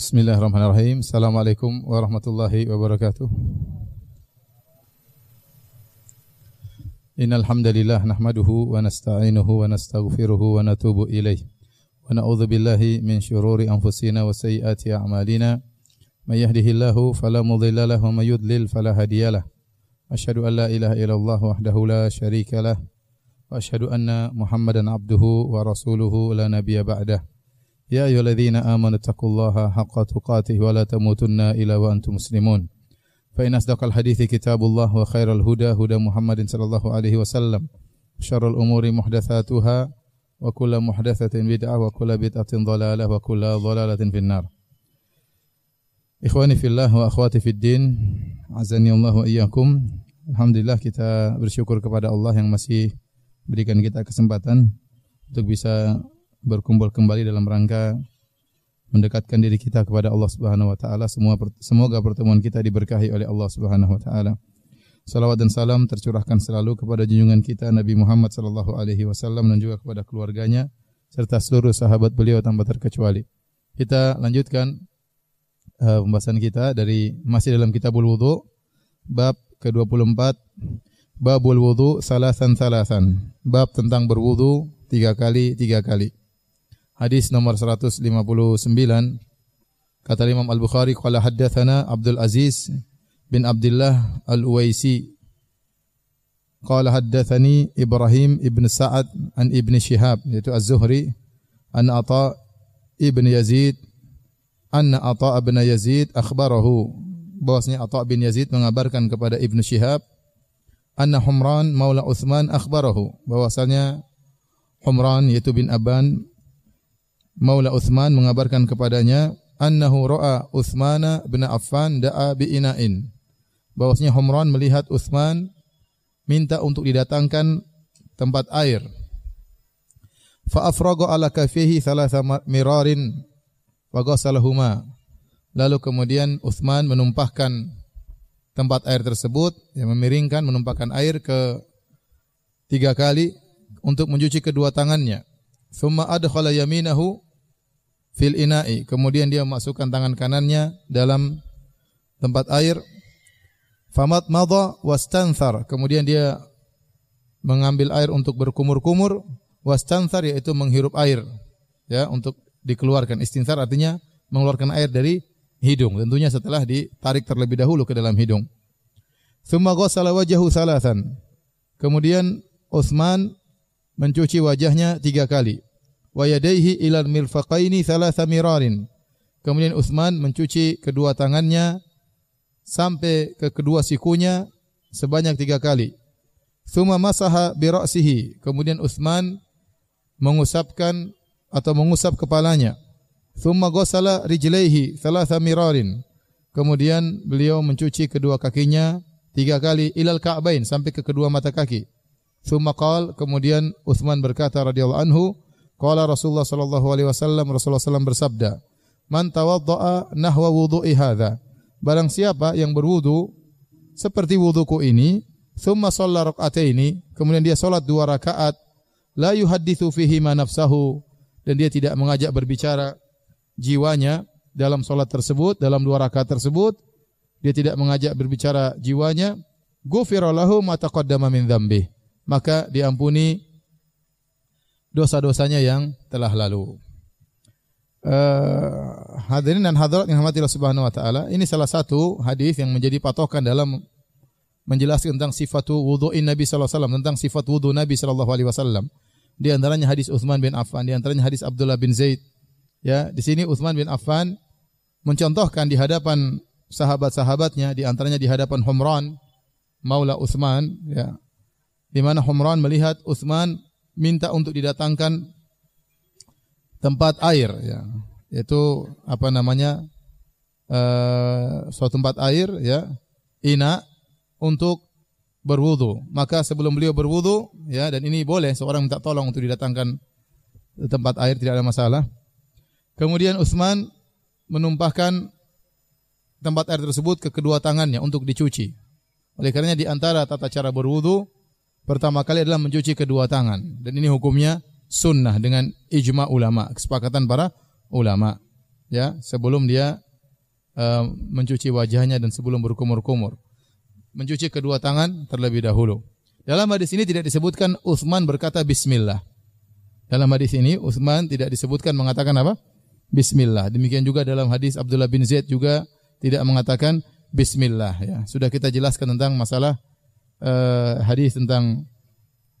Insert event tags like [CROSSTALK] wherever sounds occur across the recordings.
Bismillahirrahmanirrahim. Assalamualaikum warahmatullahi wabarakatuh. Innal hamdalillah nahmaduhu wa nasta'inuhu wa nastaghfiruhu wa natubu ilayh. Wa na'udzu billahi min shururi anfusina wa sayyiati a'malina. May yahdihillahu fala mudilla lahu wa may yudlil fala hadiyalah. Asyhadu an la ilaha illallah wahdahu la syarika lah wa asyhadu anna Muhammadan abduhu wa rasuluhu la nabiyya ba'dah. يا أيها الذين آمنوا اتقوا الله حق تقاته ولا تموتن إلا وأنتم مسلمون فإن أصدق الحديث كتاب الله وخير الهدى هدى محمد صلى الله عليه وسلم شر الأمور محدثاتها وكل محدثة بدعة وكل بدعة ضلالة وكل ضلالة في النار Ikhwani fillah wa akhwati fid din, azani Allah wa iyyakum. Alhamdulillah kita bersyukur kepada Allah yang masih berikan kita kesempatan untuk bisa berkumpul kembali dalam rangka mendekatkan diri kita kepada Allah Subhanahu wa taala. Semua semoga pertemuan kita diberkahi oleh Allah Subhanahu wa taala. Salawat dan salam tercurahkan selalu kepada junjungan kita Nabi Muhammad sallallahu alaihi wasallam dan juga kepada keluarganya serta seluruh sahabat beliau tanpa terkecuali. Kita lanjutkan uh, pembahasan kita dari masih dalam Kitabul Wudu bab ke-24 Babul Wudu salasan salasan. Bab tentang berwudu tiga kali tiga kali. Hadis nomor 159 kata Imam Al-Bukhari qala haddatsana Abdul Aziz bin Abdullah Al-Uwaisi. Qala haddatsani Ibrahim ibn Sa'ad an Ibn Shihab yaitu Az-Zuhri an Ata ibn Yazid anna Ata ibn Yazid akhbarahu. Bahwasanya Ata bin Yazid mengabarkan kepada Ibn Shihab anna Humran maula Uthman akhbarahu. Bahwasanya Humran yaitu bin Aban Maula Uthman mengabarkan kepadanya annahu ra'a Uthman bin Affan da'a bi ina'in. Bahwasanya Humran melihat Uthman minta untuk didatangkan tempat air. Fa afraga ala kafihi thalatha mirarin wa ghasalahuma. Lalu kemudian Uthman menumpahkan tempat air tersebut, yang memiringkan, menumpahkan air ke tiga kali untuk mencuci kedua tangannya. Thumma adkhala yaminahu fil ina'i. Kemudian dia memasukkan tangan kanannya dalam tempat air. Famat madha wastanthar. Kemudian dia mengambil air untuk berkumur-kumur. Wastanthar yaitu menghirup air. Ya, untuk dikeluarkan. Istinthar artinya mengeluarkan air dari hidung. Tentunya setelah ditarik terlebih dahulu ke dalam hidung. Thumma ghassala wajahu salasan. Kemudian Utsman mencuci wajahnya tiga kali wa yadayhi ilal mirfaqaini thalatha mirarin. Kemudian Utsman mencuci kedua tangannya sampai ke kedua sikunya sebanyak tiga kali. Thumma masaha bi ra'sihi. Kemudian Utsman mengusapkan atau mengusap kepalanya. Thumma ghassala rijlaihi thalatha mirarin. Kemudian beliau mencuci kedua kakinya tiga kali ilal ka'bain sampai ke kedua mata kaki. Thumma qal kemudian Utsman berkata radhiyallahu anhu Qala Rasulullah sallallahu alaihi wasallam Rasulullah sallam bersabda, "Man tawaddaa nahwa wudu'i hadza." Barang siapa yang berwudu seperti wuduku ini, thumma shalla raka'ataini, kemudian dia salat dua rakaat, la yuhadditsu fihi ma nafsahu dan dia tidak mengajak berbicara jiwanya dalam salat tersebut, dalam dua rakaat tersebut, dia tidak mengajak berbicara jiwanya, ghufira lahu ma taqaddama min dzambi. Maka diampuni dosa-dosanya yang telah lalu. Uh, hadirin dan hadirat yang rahmati Allah Subhanahu wa taala, ini salah satu hadis yang menjadi patokan dalam menjelaskan tentang sifat wudu'in Nabi sallallahu alaihi wasallam, tentang sifat wudu Nabi sallallahu alaihi wasallam. Di antaranya hadis Utsman bin Affan, di antaranya hadis Abdullah bin Zaid. Ya, di sini Utsman bin Affan mencontohkan di hadapan sahabat-sahabatnya, di antaranya di hadapan Humran Maula Utsman, ya. Di mana Humran melihat Utsman minta untuk didatangkan tempat air ya. Yaitu apa namanya uh, suatu tempat air ya ina untuk berwudu. Maka sebelum beliau berwudu ya dan ini boleh seorang minta tolong untuk didatangkan tempat air tidak ada masalah. Kemudian Utsman menumpahkan tempat air tersebut ke kedua tangannya untuk dicuci. Oleh karenanya di antara tata cara berwudu pertama kali adalah mencuci kedua tangan dan ini hukumnya sunnah dengan ijma ulama, kesepakatan para ulama. ya sebelum dia uh, mencuci wajahnya dan sebelum berkumur-kumur. Mencuci kedua tangan terlebih dahulu. Dalam hadis ini tidak disebutkan Utsman berkata bismillah. Dalam hadis ini Utsman tidak disebutkan mengatakan apa? Bismillah. Demikian juga dalam hadis Abdullah bin Zaid juga tidak mengatakan bismillah ya. Sudah kita jelaskan tentang masalah uh, hadis tentang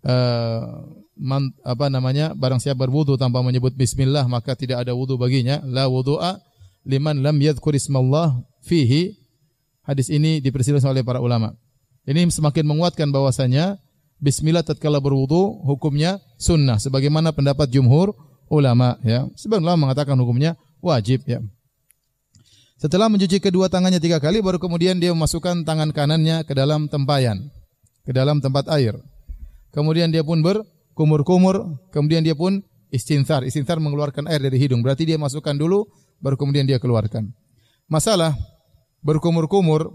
uh, man, apa namanya barang siapa berwudu tanpa menyebut bismillah maka tidak ada wudu baginya. La wudu'a liman lam yadhkur ismallah fihi. Hadis ini dipersilakan oleh para ulama. Ini semakin menguatkan bahwasanya bismillah tatkala berwudu hukumnya sunnah. Sebagaimana pendapat jumhur ulama ya. Sebagian ulama mengatakan hukumnya wajib ya. Setelah mencuci kedua tangannya tiga kali baru kemudian dia memasukkan tangan kanannya ke dalam tempayan ke dalam tempat air kemudian dia pun ber kumur-kumur, kemudian dia pun istinthar. Istinthar mengeluarkan air dari hidung. Berarti dia masukkan dulu, baru kemudian dia keluarkan. Masalah berkumur-kumur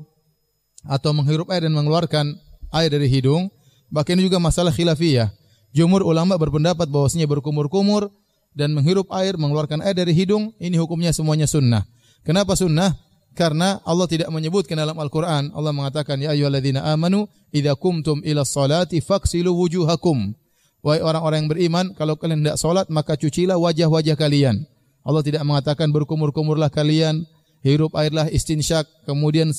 atau menghirup air dan mengeluarkan air dari hidung, bahkan ini juga masalah khilafiyah. Jumur ulama berpendapat bahwasanya berkumur-kumur dan menghirup air, mengeluarkan air dari hidung, ini hukumnya semuanya sunnah. Kenapa sunnah? Karena Allah tidak menyebutkan dalam Al-Quran. Allah mengatakan, Ya ayyuhalladzina amanu, idha kumtum ila salati faksilu wujuhakum. Wahai orang-orang yang beriman, kalau kalian tidak solat, maka cucilah wajah-wajah kalian. Allah tidak mengatakan berkumur-kumurlah kalian, hirup airlah istinsyak, kemudian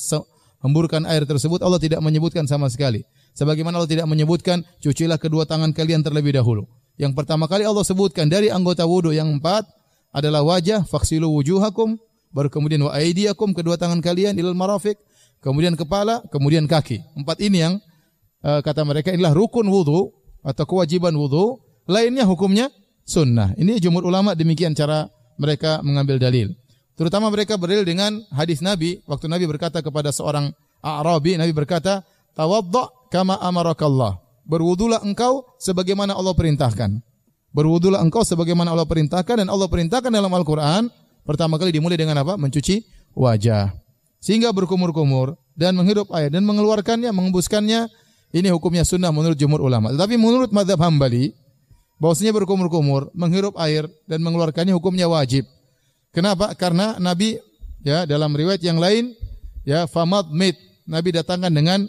hemburkan air tersebut. Allah tidak menyebutkan sama sekali. Sebagaimana Allah tidak menyebutkan, cucilah kedua tangan kalian terlebih dahulu. Yang pertama kali Allah sebutkan dari anggota wudhu yang empat adalah wajah, faksilu wujuhakum, baru kemudian wa aidiakum, kedua tangan kalian ilal marafik, kemudian kepala, kemudian kaki. Empat ini yang uh, kata mereka inilah rukun wudhu atau kewajiban wudhu, lainnya hukumnya sunnah. Ini jumhur ulama demikian cara mereka mengambil dalil. Terutama mereka berdalil dengan hadis Nabi waktu Nabi berkata kepada seorang Arabi, Nabi berkata, "Tawadda kama amarakallah." Berwudulah engkau sebagaimana Allah perintahkan. Berwudulah engkau sebagaimana Allah perintahkan dan Allah perintahkan dalam Al-Qur'an pertama kali dimulai dengan apa? Mencuci wajah. Sehingga berkumur-kumur dan menghirup air dan mengeluarkannya, mengembuskannya ini hukumnya sunnah menurut jumhur ulama. Tetapi menurut madhab hambali, bahwasanya berkumur-kumur, menghirup air dan mengeluarkannya hukumnya wajib. Kenapa? Karena Nabi ya dalam riwayat yang lain ya famad mit Nabi datangkan dengan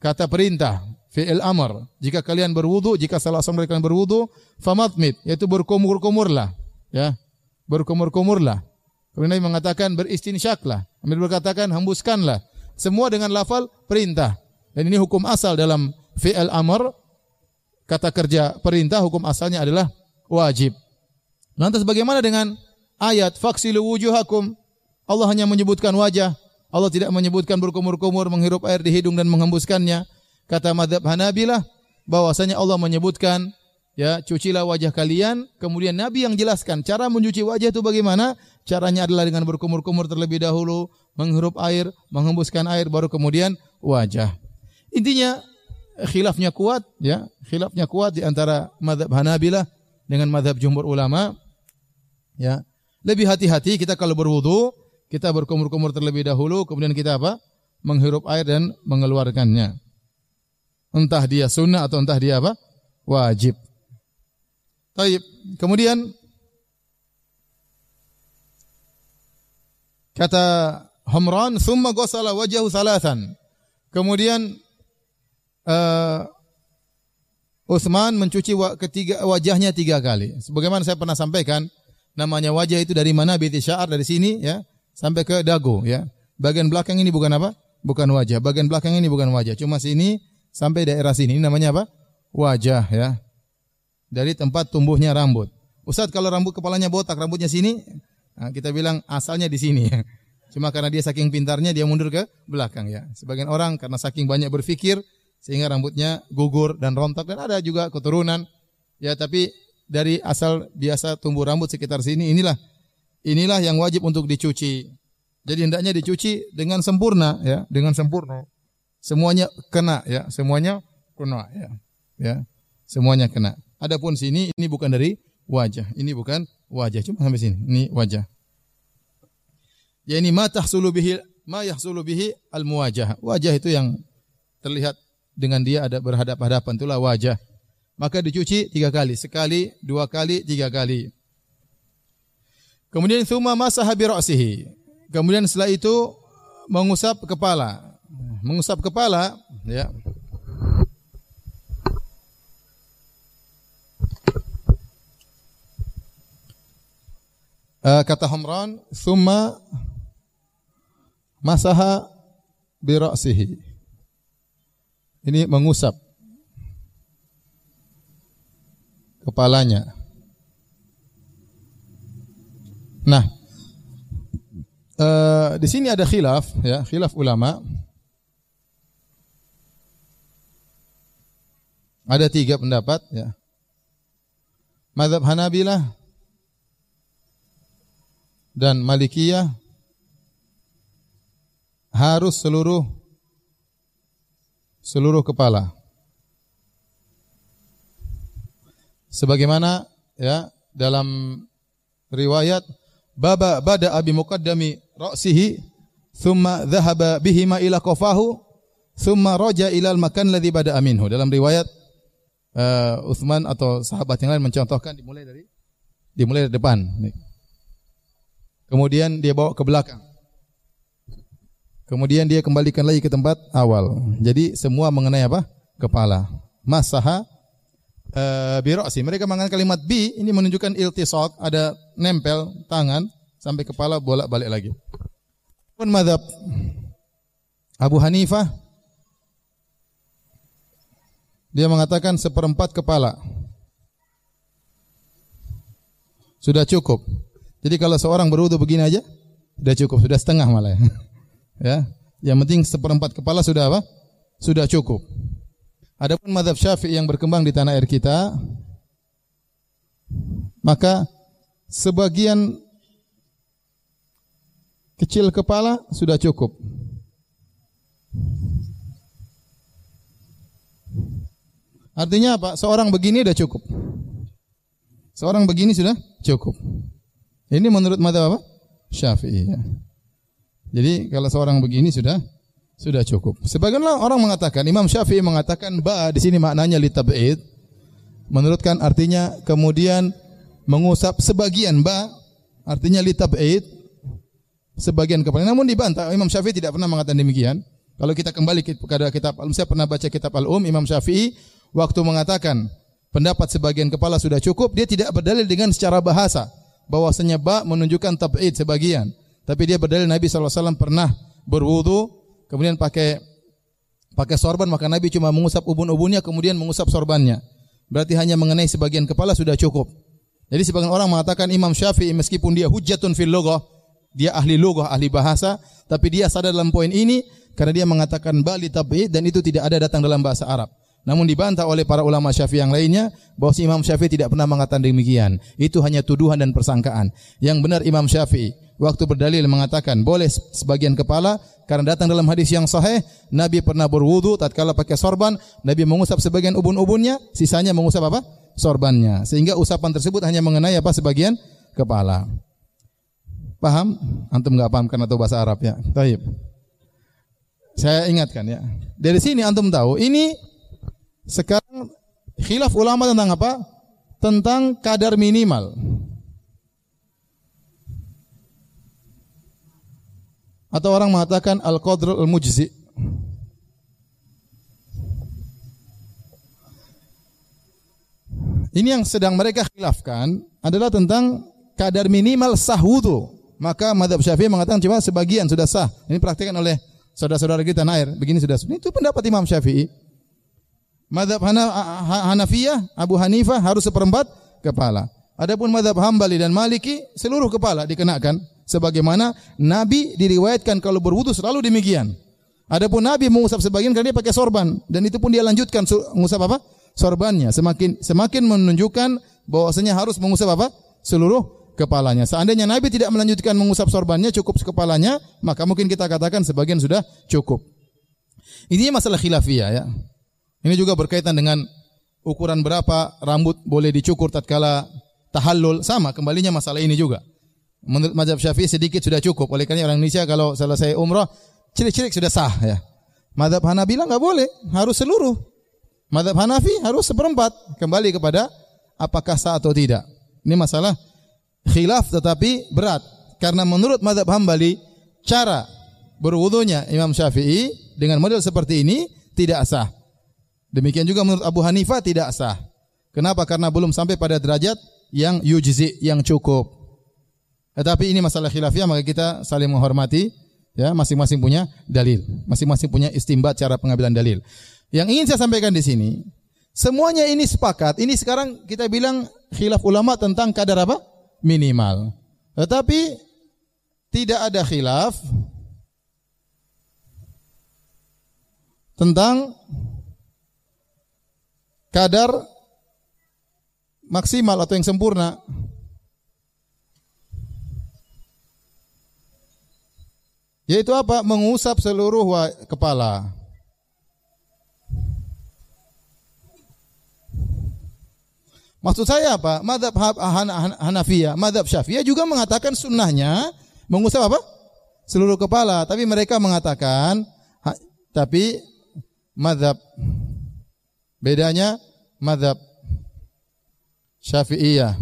kata perintah fi'il amr. Jika kalian berwudu, jika salah seorang dari kalian berwudu, famad mit yaitu berkumur-kumurlah ya. Berkumur-kumurlah. Kemudian Nabi mengatakan beristinsyaklah. Nabi berkatakan hembuskanlah. Semua dengan lafal perintah. Dan ini hukum asal dalam fi'il amr, kata kerja perintah, hukum asalnya adalah wajib. Lantas bagaimana dengan ayat faksilu wujuhakum? Allah hanya menyebutkan wajah. Allah tidak menyebutkan berkumur-kumur, menghirup air di hidung dan menghembuskannya. Kata madhab Hanabilah, bahwasanya Allah menyebutkan ya cucilah wajah kalian kemudian Nabi yang jelaskan cara mencuci wajah itu bagaimana caranya adalah dengan berkumur-kumur terlebih dahulu menghirup air menghembuskan air baru kemudian wajah Intinya khilafnya kuat ya, khilafnya kuat di antara mazhab Hanabilah dengan mazhab jumhur ulama. Ya. Lebih hati-hati kita kalau berwudu, kita berkumur-kumur terlebih dahulu, kemudian kita apa? Menghirup air dan mengeluarkannya. Entah dia sunnah atau entah dia apa? Wajib. Taib. Kemudian kata Hamran, "Tsumma ghasala wajhahu salasan." Kemudian uh, Utsman mencuci ketiga wajahnya tiga kali. Sebagaimana saya pernah sampaikan, namanya wajah itu dari mana? Binti syaar dari sini ya sampai ke dagu ya. Bagian belakang ini bukan apa? Bukan wajah. Bagian belakang ini bukan wajah. Cuma sini sampai daerah sini. Ini namanya apa? Wajah ya. Dari tempat tumbuhnya rambut. Ustaz kalau rambut kepalanya botak, rambutnya sini, nah, kita bilang asalnya di sini. [LAUGHS] Cuma karena dia saking pintarnya dia mundur ke belakang ya. Sebagian orang karena saking banyak berpikir sehingga rambutnya gugur dan rontok dan ada juga keturunan ya tapi dari asal biasa tumbuh rambut sekitar sini inilah inilah yang wajib untuk dicuci. Jadi hendaknya dicuci dengan sempurna ya, dengan sempurna. Semuanya kena ya, semuanya kena ya. Ya. Semuanya kena. Adapun sini ini bukan dari wajah. Ini bukan wajah, cuma sampai sini. Ini wajah. Ya ini ma tahsulu bihi ma yahsulu bihi al muwajah. Wajah itu yang terlihat dengan dia ada berhadapan-hadapan itulah wajah. Maka dicuci tiga kali, sekali, dua kali, tiga kali. Kemudian thumma masaha bi. Kemudian setelah itu mengusap kepala. Mengusap kepala, ya. Uh, kata Humran, thumma masaha bi ra'sihi. Ini mengusap kepalanya. Nah, uh, di sini ada khilaf, ya, khilaf ulama. Ada tiga pendapat, ya. Madhab Hanabilah dan Malikiyah harus seluruh seluruh kepala. Sebagaimana ya dalam riwayat baba bada abi muqaddami ra'sihi thumma dhahaba bihima ila qafahu thumma raja ila al makan ladzi bada aminhu dalam riwayat uh, Uthman atau sahabat yang lain mencontohkan dimulai dari dimulai dari depan kemudian dia bawa ke belakang. Kemudian dia kembalikan lagi ke tempat awal. Jadi semua mengenai apa? Kepala. Masaha uh, biroksi. Mereka mengangkat kalimat bi ini menunjukkan iltisaq, ada nempel tangan sampai kepala bolak-balik lagi. Pun madhab. Abu Hanifah dia mengatakan seperempat kepala. Sudah cukup. Jadi kalau seorang berwudu begini aja sudah cukup, sudah setengah malah ya. [LAUGHS] ya. Yang penting seperempat kepala sudah apa? Sudah cukup. Adapun madhab syafi'i yang berkembang di tanah air kita, maka sebagian kecil kepala sudah cukup. Artinya apa? Seorang begini sudah cukup. Seorang begini sudah cukup. Ini menurut madhab apa? Syafi'i. Ya. Jadi kalau seorang begini sudah sudah cukup. Sebagian orang mengatakan Imam Syafi'i mengatakan ba di sini maknanya litab'id. Menurutkan artinya kemudian mengusap sebagian ba artinya litab'id sebagian kepala. Namun dibantah Imam Syafi'i tidak pernah mengatakan demikian. Kalau kita kembali kepada kitab Al, saya pernah baca kitab Al-Um Imam Syafi'i waktu mengatakan pendapat sebagian kepala sudah cukup, dia tidak berdalil dengan secara bahasa bahwasanya ba menunjukkan tab'id sebagian. Tapi dia berdalil Nabi SAW pernah berwudu kemudian pakai pakai sorban maka Nabi cuma mengusap ubun-ubunnya kemudian mengusap sorbannya. Berarti hanya mengenai sebagian kepala sudah cukup. Jadi sebagian orang mengatakan Imam Syafi'i meskipun dia hujatun fil lughah, dia ahli lughah, ahli bahasa, tapi dia sadar dalam poin ini karena dia mengatakan bali tabi dan itu tidak ada datang dalam bahasa Arab. Namun dibantah oleh para ulama Syafi'i yang lainnya bahwa si Imam Syafi'i tidak pernah mengatakan demikian. Itu hanya tuduhan dan persangkaan. Yang benar Imam Syafi'i waktu berdalil mengatakan boleh sebagian kepala karena datang dalam hadis yang sahih Nabi pernah berwudu tatkala pakai sorban Nabi mengusap sebagian ubun-ubunnya sisanya mengusap apa? Sorbannya. Sehingga usapan tersebut hanya mengenai apa? Sebagian kepala. Paham? Antum nggak paham karena tahu bahasa Arab ya? Taib. Saya ingatkan ya. Dari sini antum tahu ini sekarang khilaf ulama tentang apa tentang kadar minimal Atau orang mengatakan al-qadr al-mujzi. Ini yang sedang mereka khilafkan adalah tentang kadar minimal sah wudu. Maka madhab syafi'i mengatakan cuma sebagian sudah sah. Ini praktikkan oleh saudara-saudara kita tanah air. Begini sudah. Itu pendapat Imam Syafi'i. Madhab Hanafiyah, Abu Hanifah harus seperempat kepala. Adapun madhab Hambali dan Maliki seluruh kepala dikenakan sebagaimana Nabi diriwayatkan kalau berwudu selalu demikian. Adapun Nabi mengusap sebagian karena dia pakai sorban dan itu pun dia lanjutkan mengusap apa? Sorbannya. Semakin semakin menunjukkan bahwasanya harus mengusap apa? Seluruh kepalanya. Seandainya Nabi tidak melanjutkan mengusap sorbannya cukup kepalanya, maka mungkin kita katakan sebagian sudah cukup. Ini masalah khilafiyah ya. Ini juga berkaitan dengan ukuran berapa rambut boleh dicukur tatkala tahallul sama kembalinya masalah ini juga. Menurut mazhab Syafi'i sedikit sudah cukup. Oleh karena orang Indonesia kalau selesai umrah, cilik-cilik sudah sah ya. Mazhab Hanabilah enggak boleh, harus seluruh. Mazhab Hanafi harus seperempat. Kembali kepada apakah sah atau tidak. Ini masalah khilaf tetapi berat karena menurut madhab Hambali cara berwudunya Imam Syafi'i dengan model seperti ini tidak sah. Demikian juga menurut Abu Hanifah tidak sah. Kenapa? Karena belum sampai pada derajat yang yujzi, yang cukup. Tetapi ini masalah khilafiyah maka kita saling menghormati ya masing-masing punya dalil, masing-masing punya istimbat cara pengambilan dalil. Yang ingin saya sampaikan di sini, semuanya ini sepakat. Ini sekarang kita bilang khilaf ulama tentang kadar apa? Minimal. Tetapi tidak ada khilaf tentang kadar maksimal atau yang sempurna. Yaitu apa? Mengusap seluruh kepala. Maksud saya apa? Madhab Hanafiyah, madhab Syafi'iyah juga mengatakan sunnahnya mengusap apa? Seluruh kepala. Tapi mereka mengatakan, tapi madhab bedanya madhab Syafi'iyah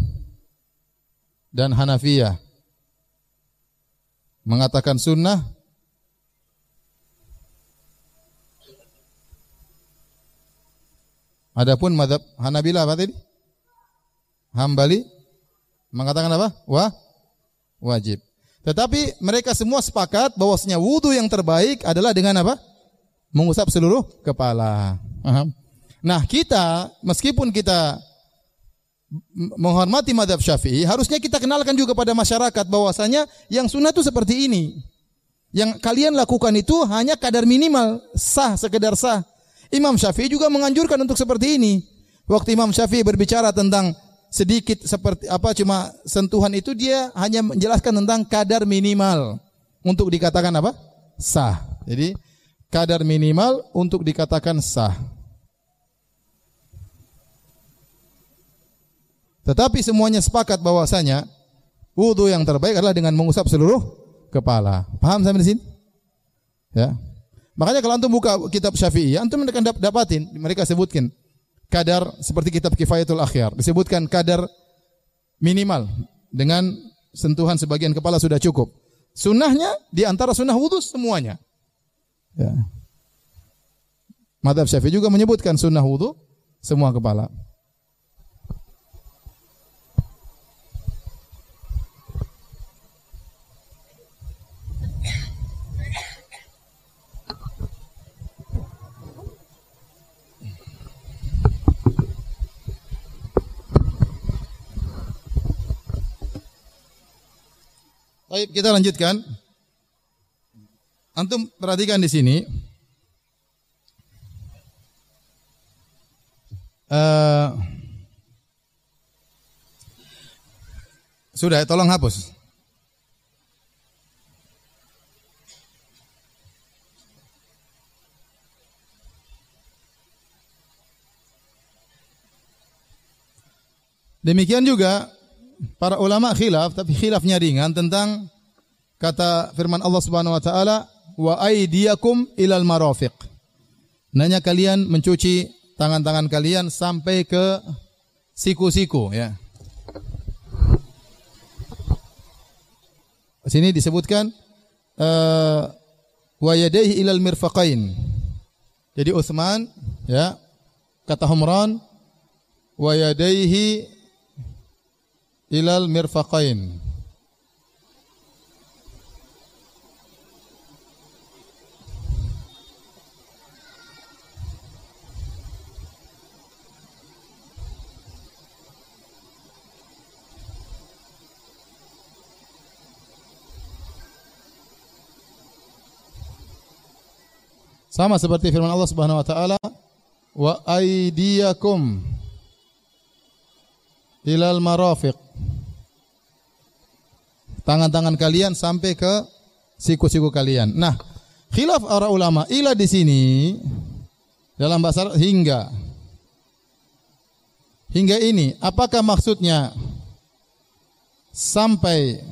dan Hanafiyah mengatakan sunnah Adapun madhab Hanabila apa tadi? Hambali mengatakan apa? Wah, wajib. Tetapi mereka semua sepakat bahwasanya wudhu yang terbaik adalah dengan apa? Mengusap seluruh kepala. Nah kita meskipun kita menghormati madhab syafi'i, harusnya kita kenalkan juga pada masyarakat bahwasanya yang sunnah itu seperti ini. Yang kalian lakukan itu hanya kadar minimal, sah, sekedar sah. Imam Syafi'i juga menganjurkan untuk seperti ini. Waktu Imam Syafi'i berbicara tentang sedikit seperti apa cuma sentuhan itu dia hanya menjelaskan tentang kadar minimal untuk dikatakan apa? sah. Jadi kadar minimal untuk dikatakan sah. Tetapi semuanya sepakat bahwasanya wudhu yang terbaik adalah dengan mengusap seluruh kepala. Paham sampai di sini? Ya. Makanya kalau antum buka kitab Syafi'i, antum akan dapatin mereka sebutkan kadar seperti kitab Kifayatul Akhyar, disebutkan kadar minimal dengan sentuhan sebagian kepala sudah cukup. Sunnahnya di antara sunnah wudhu semuanya. Ya. Madhab Syafi'i juga menyebutkan sunnah wudhu semua kepala. Baik, kita lanjutkan. Antum perhatikan di sini. Uh, sudah, tolong hapus. Demikian juga para ulama khilaf tapi khilafnya ringan tentang kata firman Allah Subhanahu wa taala wa aydiyakum ilal marafiq. Nanya kalian mencuci tangan-tangan kalian sampai ke siku-siku ya. Sini disebutkan uh, wa yadayhi ilal mirfaqain. Jadi Utsman ya kata Humran wa yadayhi ilal mirfaqain. Sama seperti firman Allah Subhanahu wa taala, "Wa aydiyakum ilal marafiq." Tangan-tangan kalian sampai ke siku-siku kalian. Nah, khilaf para ulama ila di sini dalam bahasa hingga hingga ini apakah maksudnya sampai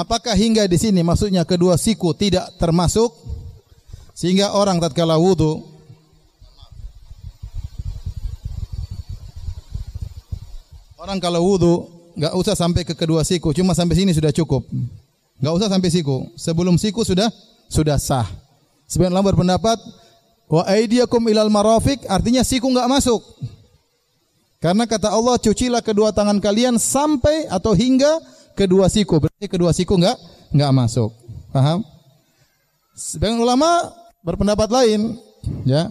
Apakah hingga di sini maksudnya kedua siku tidak termasuk sehingga orang tatkala wudu Orang kalau wudu nggak usah sampai ke kedua siku, cuma sampai sini sudah cukup. Nggak usah sampai siku. Sebelum siku sudah sudah sah. Sebagian ulama berpendapat wa aidiyakum ilal marafiq artinya siku nggak masuk. Karena kata Allah cucilah kedua tangan kalian sampai atau hingga kedua siku. Berarti kedua siku enggak enggak masuk. Paham? Sebagian ulama berpendapat lain, ya.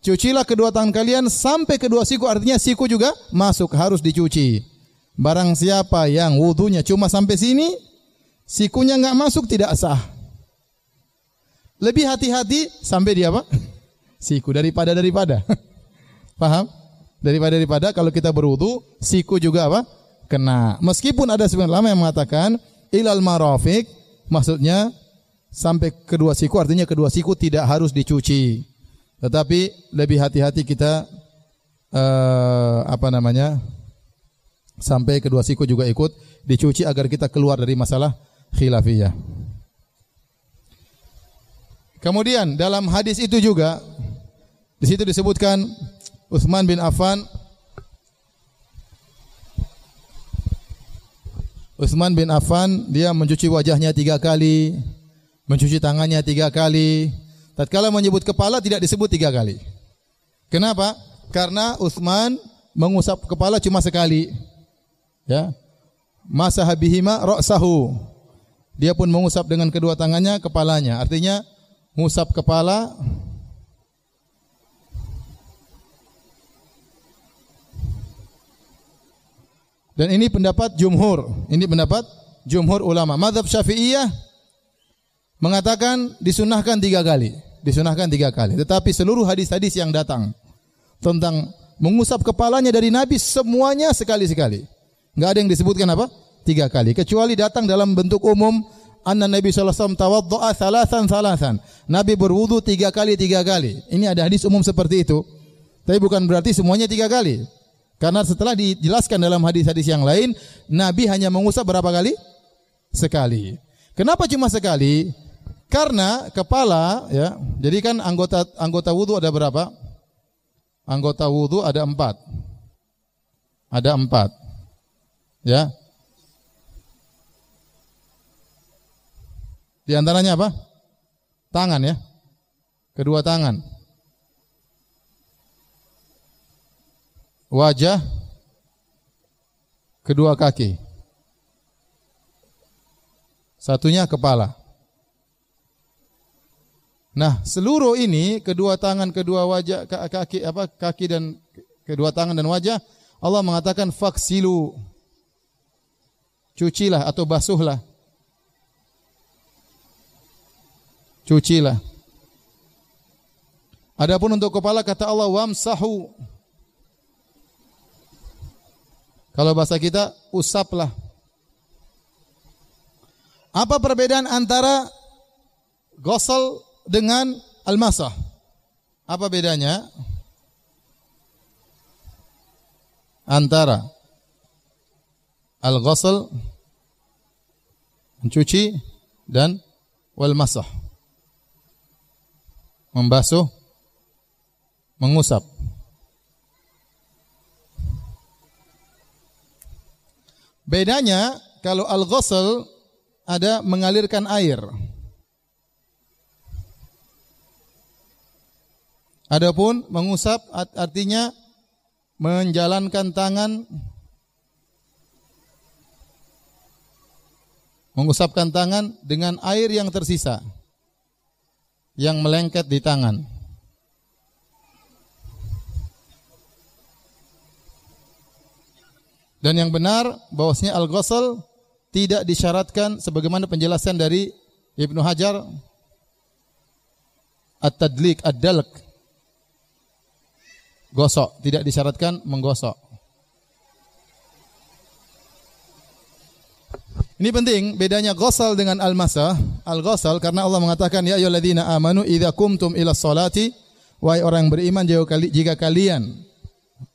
Cucilah kedua tangan kalian sampai kedua siku artinya siku juga masuk harus dicuci. Barang siapa yang wudunya cuma sampai sini, sikunya enggak masuk tidak sah. Lebih hati-hati sampai dia apa? [LAUGHS] Siku daripada daripada. [LAUGHS] Paham? Daripada daripada kalau kita berwudu, siku juga apa? Kena. Meskipun ada sebagian ulama yang mengatakan ilal marafiq maksudnya sampai kedua siku artinya kedua siku tidak harus dicuci. Tetapi lebih hati-hati kita uh, apa namanya? sampai kedua siku juga ikut dicuci agar kita keluar dari masalah khilafiyah. Kemudian dalam hadis itu juga di situ disebutkan Utsman bin Affan Utsman bin Affan dia mencuci wajahnya tiga kali, mencuci tangannya tiga kali. Tatkala menyebut kepala tidak disebut tiga kali. Kenapa? Karena Utsman mengusap kepala cuma sekali. Ya. Masa habihima ra'sahu. Dia pun mengusap dengan kedua tangannya kepalanya. Artinya mengusap kepala Dan ini pendapat jumhur. Ini pendapat jumhur ulama. Madhab syafi'iyah mengatakan disunahkan tiga kali. Disunahkan tiga kali. Tetapi seluruh hadis-hadis yang datang tentang mengusap kepalanya dari Nabi semuanya sekali-sekali. Enggak ada yang disebutkan apa? Tiga kali. Kecuali datang dalam bentuk umum anna Nabi wasallam tawaddaa thalathan thalathan. Nabi berwudu tiga kali tiga kali. Ini ada hadis umum seperti itu. Tapi bukan berarti semuanya tiga kali. Karena setelah dijelaskan dalam hadis-hadis yang lain, Nabi hanya mengusap berapa kali? Sekali. Kenapa cuma sekali? Karena kepala, ya, jadi kan anggota anggota wudhu ada berapa? Anggota wudhu ada empat. Ada empat. Ya. Di antaranya apa? Tangan ya. Kedua tangan. Wajah, kedua kaki. Satunya kepala. Nah, seluruh ini kedua tangan, kedua wajah, kaki apa kaki dan kedua tangan dan wajah Allah mengatakan faksilu. Cucilah atau basuhlah. Cucilah. Adapun untuk kepala kata Allah wamsahu Kalau bahasa kita usaplah. Apa perbedaan antara gosol dengan al-masah? Apa bedanya? Antara al-ghusl mencuci dan wal masah membasuh mengusap Bedanya kalau al-ghusl ada mengalirkan air. Adapun mengusap artinya menjalankan tangan mengusapkan tangan dengan air yang tersisa yang melengket di tangan. Dan yang benar bahwasanya al-ghusl tidak disyaratkan sebagaimana penjelasan dari Ibnu Hajar at-tadlik ad-dalq gosok tidak disyaratkan menggosok Ini penting bedanya ghusl dengan al-masah. Al-ghusl karena Allah mengatakan ya ayyuhalladzina amanu idza kumtum ila sholati wahai orang beriman jika kalian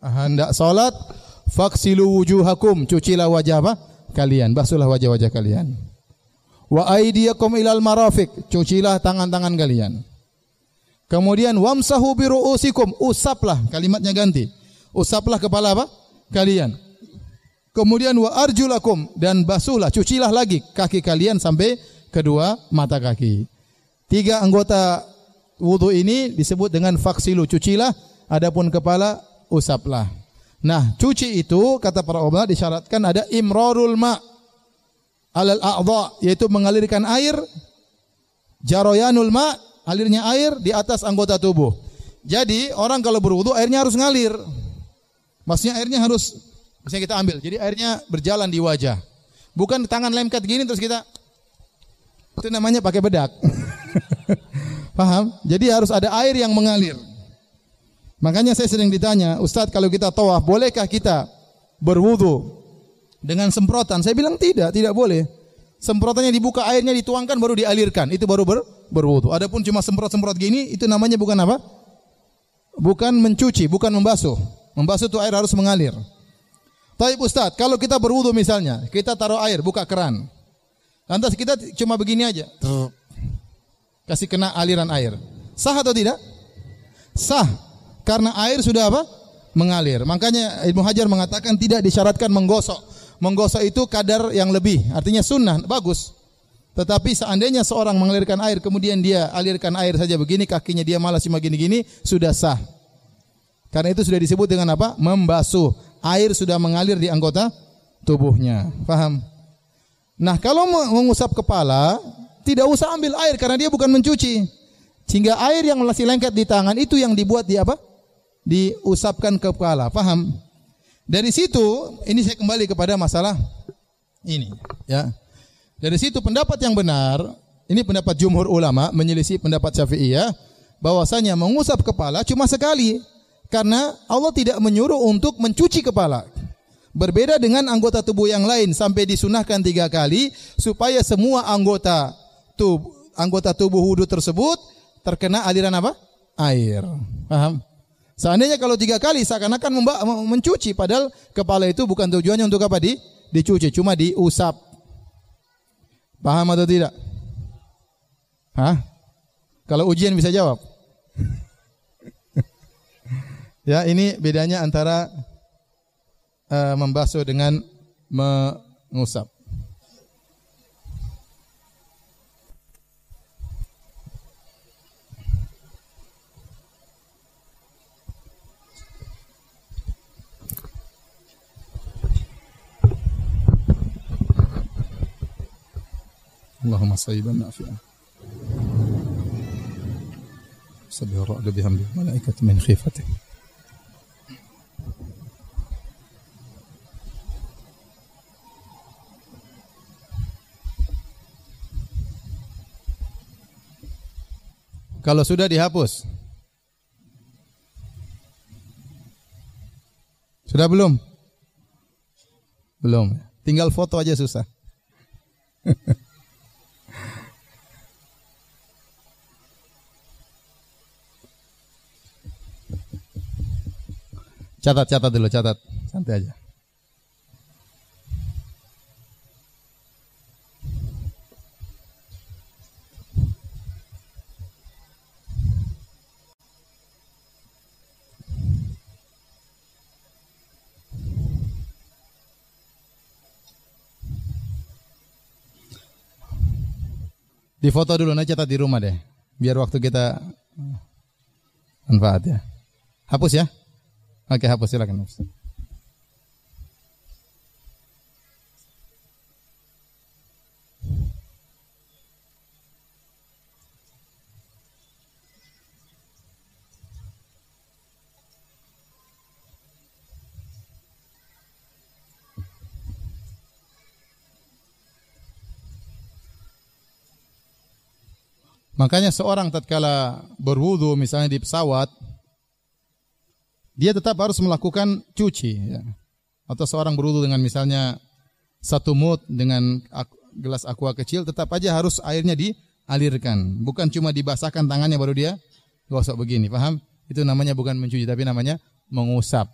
hendak salat faksilu wujuhakum, cucilah wajah apa? kalian, basuhlah wajah-wajah kalian. Wa aydiyakum ilal marafiq, cucilah tangan-tangan kalian. Kemudian wamsahu bi ru'usikum, usaplah, kalimatnya ganti. Usaplah kepala apa? Kalian. Kemudian wa arjulakum dan basuhlah, cucilah lagi kaki kalian sampai kedua mata kaki. Tiga anggota wudu ini disebut dengan faksilu, cucilah, adapun kepala usaplah. Nah, cuci itu kata para ulama disyaratkan ada imrarul ma alal a'dha yaitu mengalirkan air jaroyanul ma alirnya air di atas anggota tubuh. Jadi orang kalau berwudu airnya harus ngalir. Maksudnya airnya harus Misalnya kita ambil, jadi airnya berjalan di wajah. Bukan tangan lemkat gini terus kita itu namanya pakai bedak. [LAUGHS] Paham? Jadi harus ada air yang mengalir. Makanya saya sering ditanya, Ustadz kalau kita tawaf, bolehkah kita berwudu dengan semprotan? Saya bilang tidak, tidak boleh. Semprotannya dibuka, airnya dituangkan baru dialirkan. Itu baru ber, berwudu. Adapun cuma semprot-semprot gini, itu namanya bukan apa? Bukan mencuci, bukan membasuh. Membasuh itu air harus mengalir. Tapi Ustaz, kalau kita berwudu misalnya, kita taruh air, buka keran. Lantas kita cuma begini aja. Kasih kena aliran air. Sah atau tidak? Sah. Karena air sudah apa? Mengalir. Makanya Ibnu Hajar mengatakan tidak disyaratkan menggosok. Menggosok itu kadar yang lebih. Artinya sunnah, bagus. Tetapi seandainya seorang mengalirkan air, kemudian dia alirkan air saja begini, kakinya dia malas cuma gini-gini, sudah sah. Karena itu sudah disebut dengan apa? Membasuh air sudah mengalir di anggota tubuhnya. Paham? Nah, kalau mengusap kepala, tidak usah ambil air karena dia bukan mencuci. Sehingga air yang masih lengket di tangan itu yang dibuat di apa? Diusapkan ke kepala. Paham? Dari situ, ini saya kembali kepada masalah ini, ya. Dari situ pendapat yang benar, ini pendapat jumhur ulama menyelisih pendapat Syafi'iyah bahwasanya mengusap kepala cuma sekali karena Allah tidak menyuruh untuk mencuci kepala. Berbeda dengan anggota tubuh yang lain sampai disunahkan tiga kali supaya semua anggota tubuh anggota tubuh wudhu tersebut terkena aliran apa? Air. Paham? Seandainya kalau tiga kali seakan-akan mencuci, padahal kepala itu bukan tujuannya untuk apa? Di, dicuci, cuma diusap. Paham atau tidak? Hah? Kalau ujian bisa jawab. [LAUGHS] Ya, ini bedanya antara uh, membasuh dengan mengusap. Allahumma sayyiban nafi'an. Sabbihu ra'da bihamdi malaikati min khifatih. Kalau sudah dihapus. Sudah belum? Belum. Tinggal foto aja susah. [LAUGHS] catat, catat dulu, catat. Santai aja. Di foto dulu nanti catat di rumah deh. Biar waktu kita manfaat ya. Hapus ya. Oke, hapus silakan. Hapus. Makanya seorang tatkala berwudu misalnya di pesawat, dia tetap harus melakukan cuci. Ya. Atau seorang berwudu dengan misalnya satu mut dengan gelas aqua kecil, tetap aja harus airnya dialirkan. Bukan cuma dibasahkan tangannya baru dia gosok begini, paham? Itu namanya bukan mencuci, tapi namanya mengusap.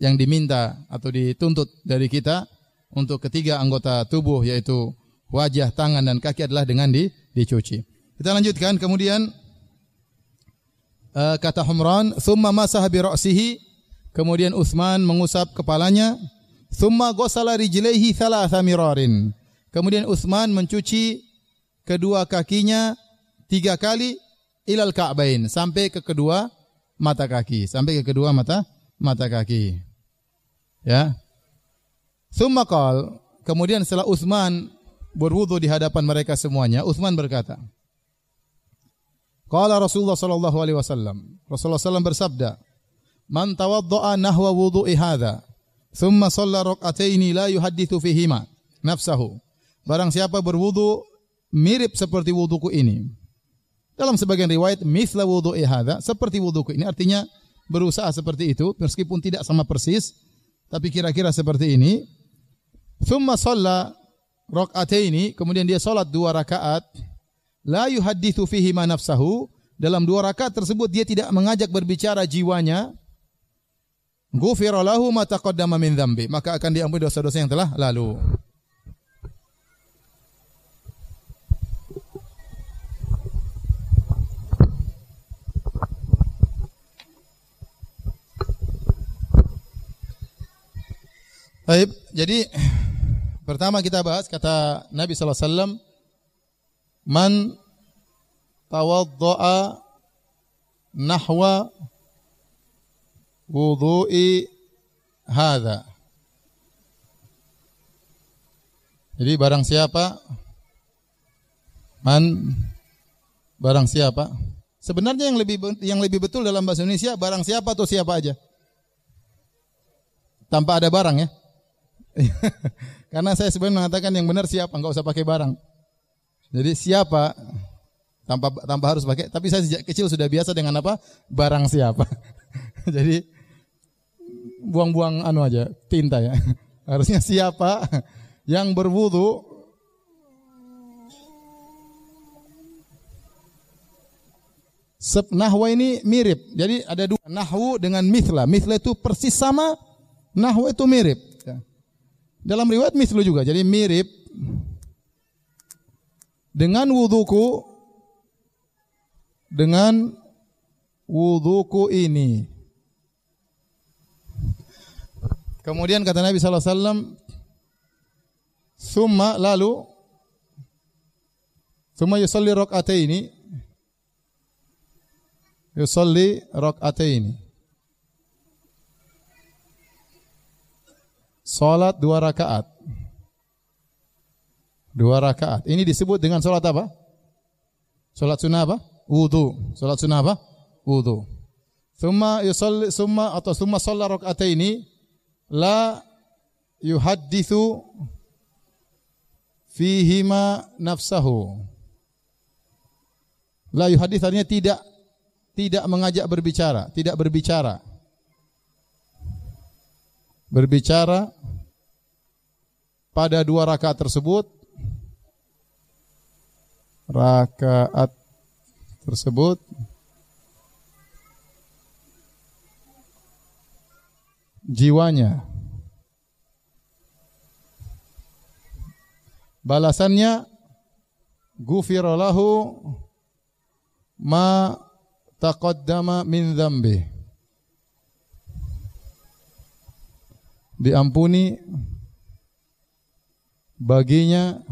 Yang diminta atau dituntut dari kita untuk ketiga anggota tubuh yaitu wajah, tangan dan kaki adalah dengan di, dicuci. Kita lanjutkan kemudian uh, kata Humran, "Tsumma masaha bi ra'sihi." Kemudian Utsman mengusap kepalanya, "Tsumma ghassala rijlaihi thalatha mirarin." Kemudian Utsman mencuci kedua kakinya tiga kali ilal ka'bain sampai ke kedua mata kaki, sampai ke kedua mata mata kaki. Ya. Tsumma qal, kemudian setelah Utsman berwudu di hadapan mereka semuanya, Utsman berkata, Qala Rasulullah sallallahu alaihi wasallam, Rasulullah sallallahu bersabda, "Man tawaddaa nahwa wudu'i hadza, thumma shalla rak'ataini la yuhaddithu fihima nafsahu." Barang siapa berwudu mirip seperti wuduku ini. Dalam sebagian riwayat, mithla wudu'i hadza, seperti wuduku ini artinya berusaha seperti itu meskipun tidak sama persis, tapi kira-kira seperti ini. Thumma shalla rak'ataini, kemudian dia salat dua rakaat, la yuhadditsu fihi ma nafsahu, dalam dua rakaat tersebut dia tidak mengajak berbicara jiwanya, ghufira lahu ma taqaddama min dzambi, maka akan diampuni dosa-dosa yang telah lalu. Baik, jadi Pertama kita bahas kata Nabi sallallahu alaihi wasallam man tawaddaa nahwa wudu'i hadza. Jadi barang siapa man barang siapa Sebenarnya yang lebih yang lebih betul dalam bahasa Indonesia barang siapa atau siapa aja. Tanpa ada barang ya. [LAUGHS] Karena saya sebenarnya mengatakan yang benar siapa, enggak usah pakai barang. Jadi siapa tanpa tanpa harus pakai, tapi saya sejak kecil sudah biasa dengan apa? Barang siapa. [LAUGHS] Jadi buang-buang anu aja, tinta ya. [LAUGHS] Harusnya siapa yang berwudu Nahwa ini mirip. Jadi ada dua nahwu dengan mithla. Mithla itu persis sama, nahwu itu mirip. Dalam riwayat mislu juga, jadi mirip dengan wudhuku dengan wudhuku ini. Kemudian kata Nabi sallallahu alaihi wasallam, "Summa lalu summa yusalli rak'ataini." Yusalli rak'ataini. Salat dua rakaat. Dua rakaat. Ini disebut dengan salat apa? Salat sunnah apa? Wudu. Salat sunnah apa? Wudu. Summa yusalli summa atau summa shalla raka'ataini la yuhaddithu fihima nafsahu. La yuhadits artinya tidak tidak mengajak berbicara, tidak berbicara. Berbicara pada dua rakaat tersebut rakaat tersebut. Jiwanya. Balasannya gufiralahu ma taqaddama min dzambi diampuni baginya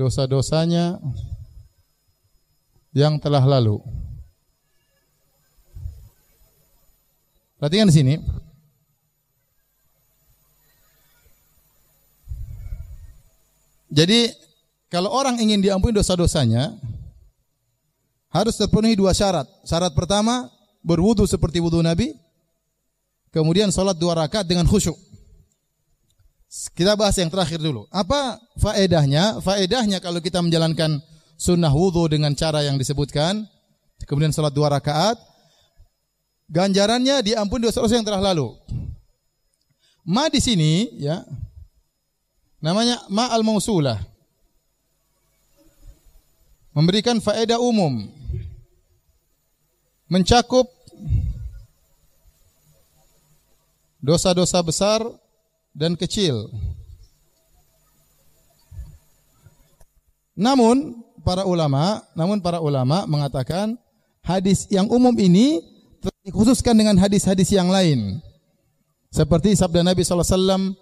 dosa-dosanya yang telah lalu. Perhatikan di sini. Jadi kalau orang ingin diampuni dosa-dosanya harus terpenuhi dua syarat. Syarat pertama berwudu seperti wudu Nabi, kemudian salat dua rakaat dengan khusyuk. Kita bahas yang terakhir dulu. Apa faedahnya? Faedahnya kalau kita menjalankan sunnah wudhu dengan cara yang disebutkan. Kemudian sholat dua rakaat. Ganjarannya diampuni dosa-dosa yang telah lalu. Ma di sini ya namanya ma al mausulah memberikan faedah umum mencakup dosa-dosa besar dan kecil. Namun para ulama, namun para ulama mengatakan hadis yang umum ini dikhususkan dengan hadis-hadis yang lain. Seperti sabda Nabi sallallahu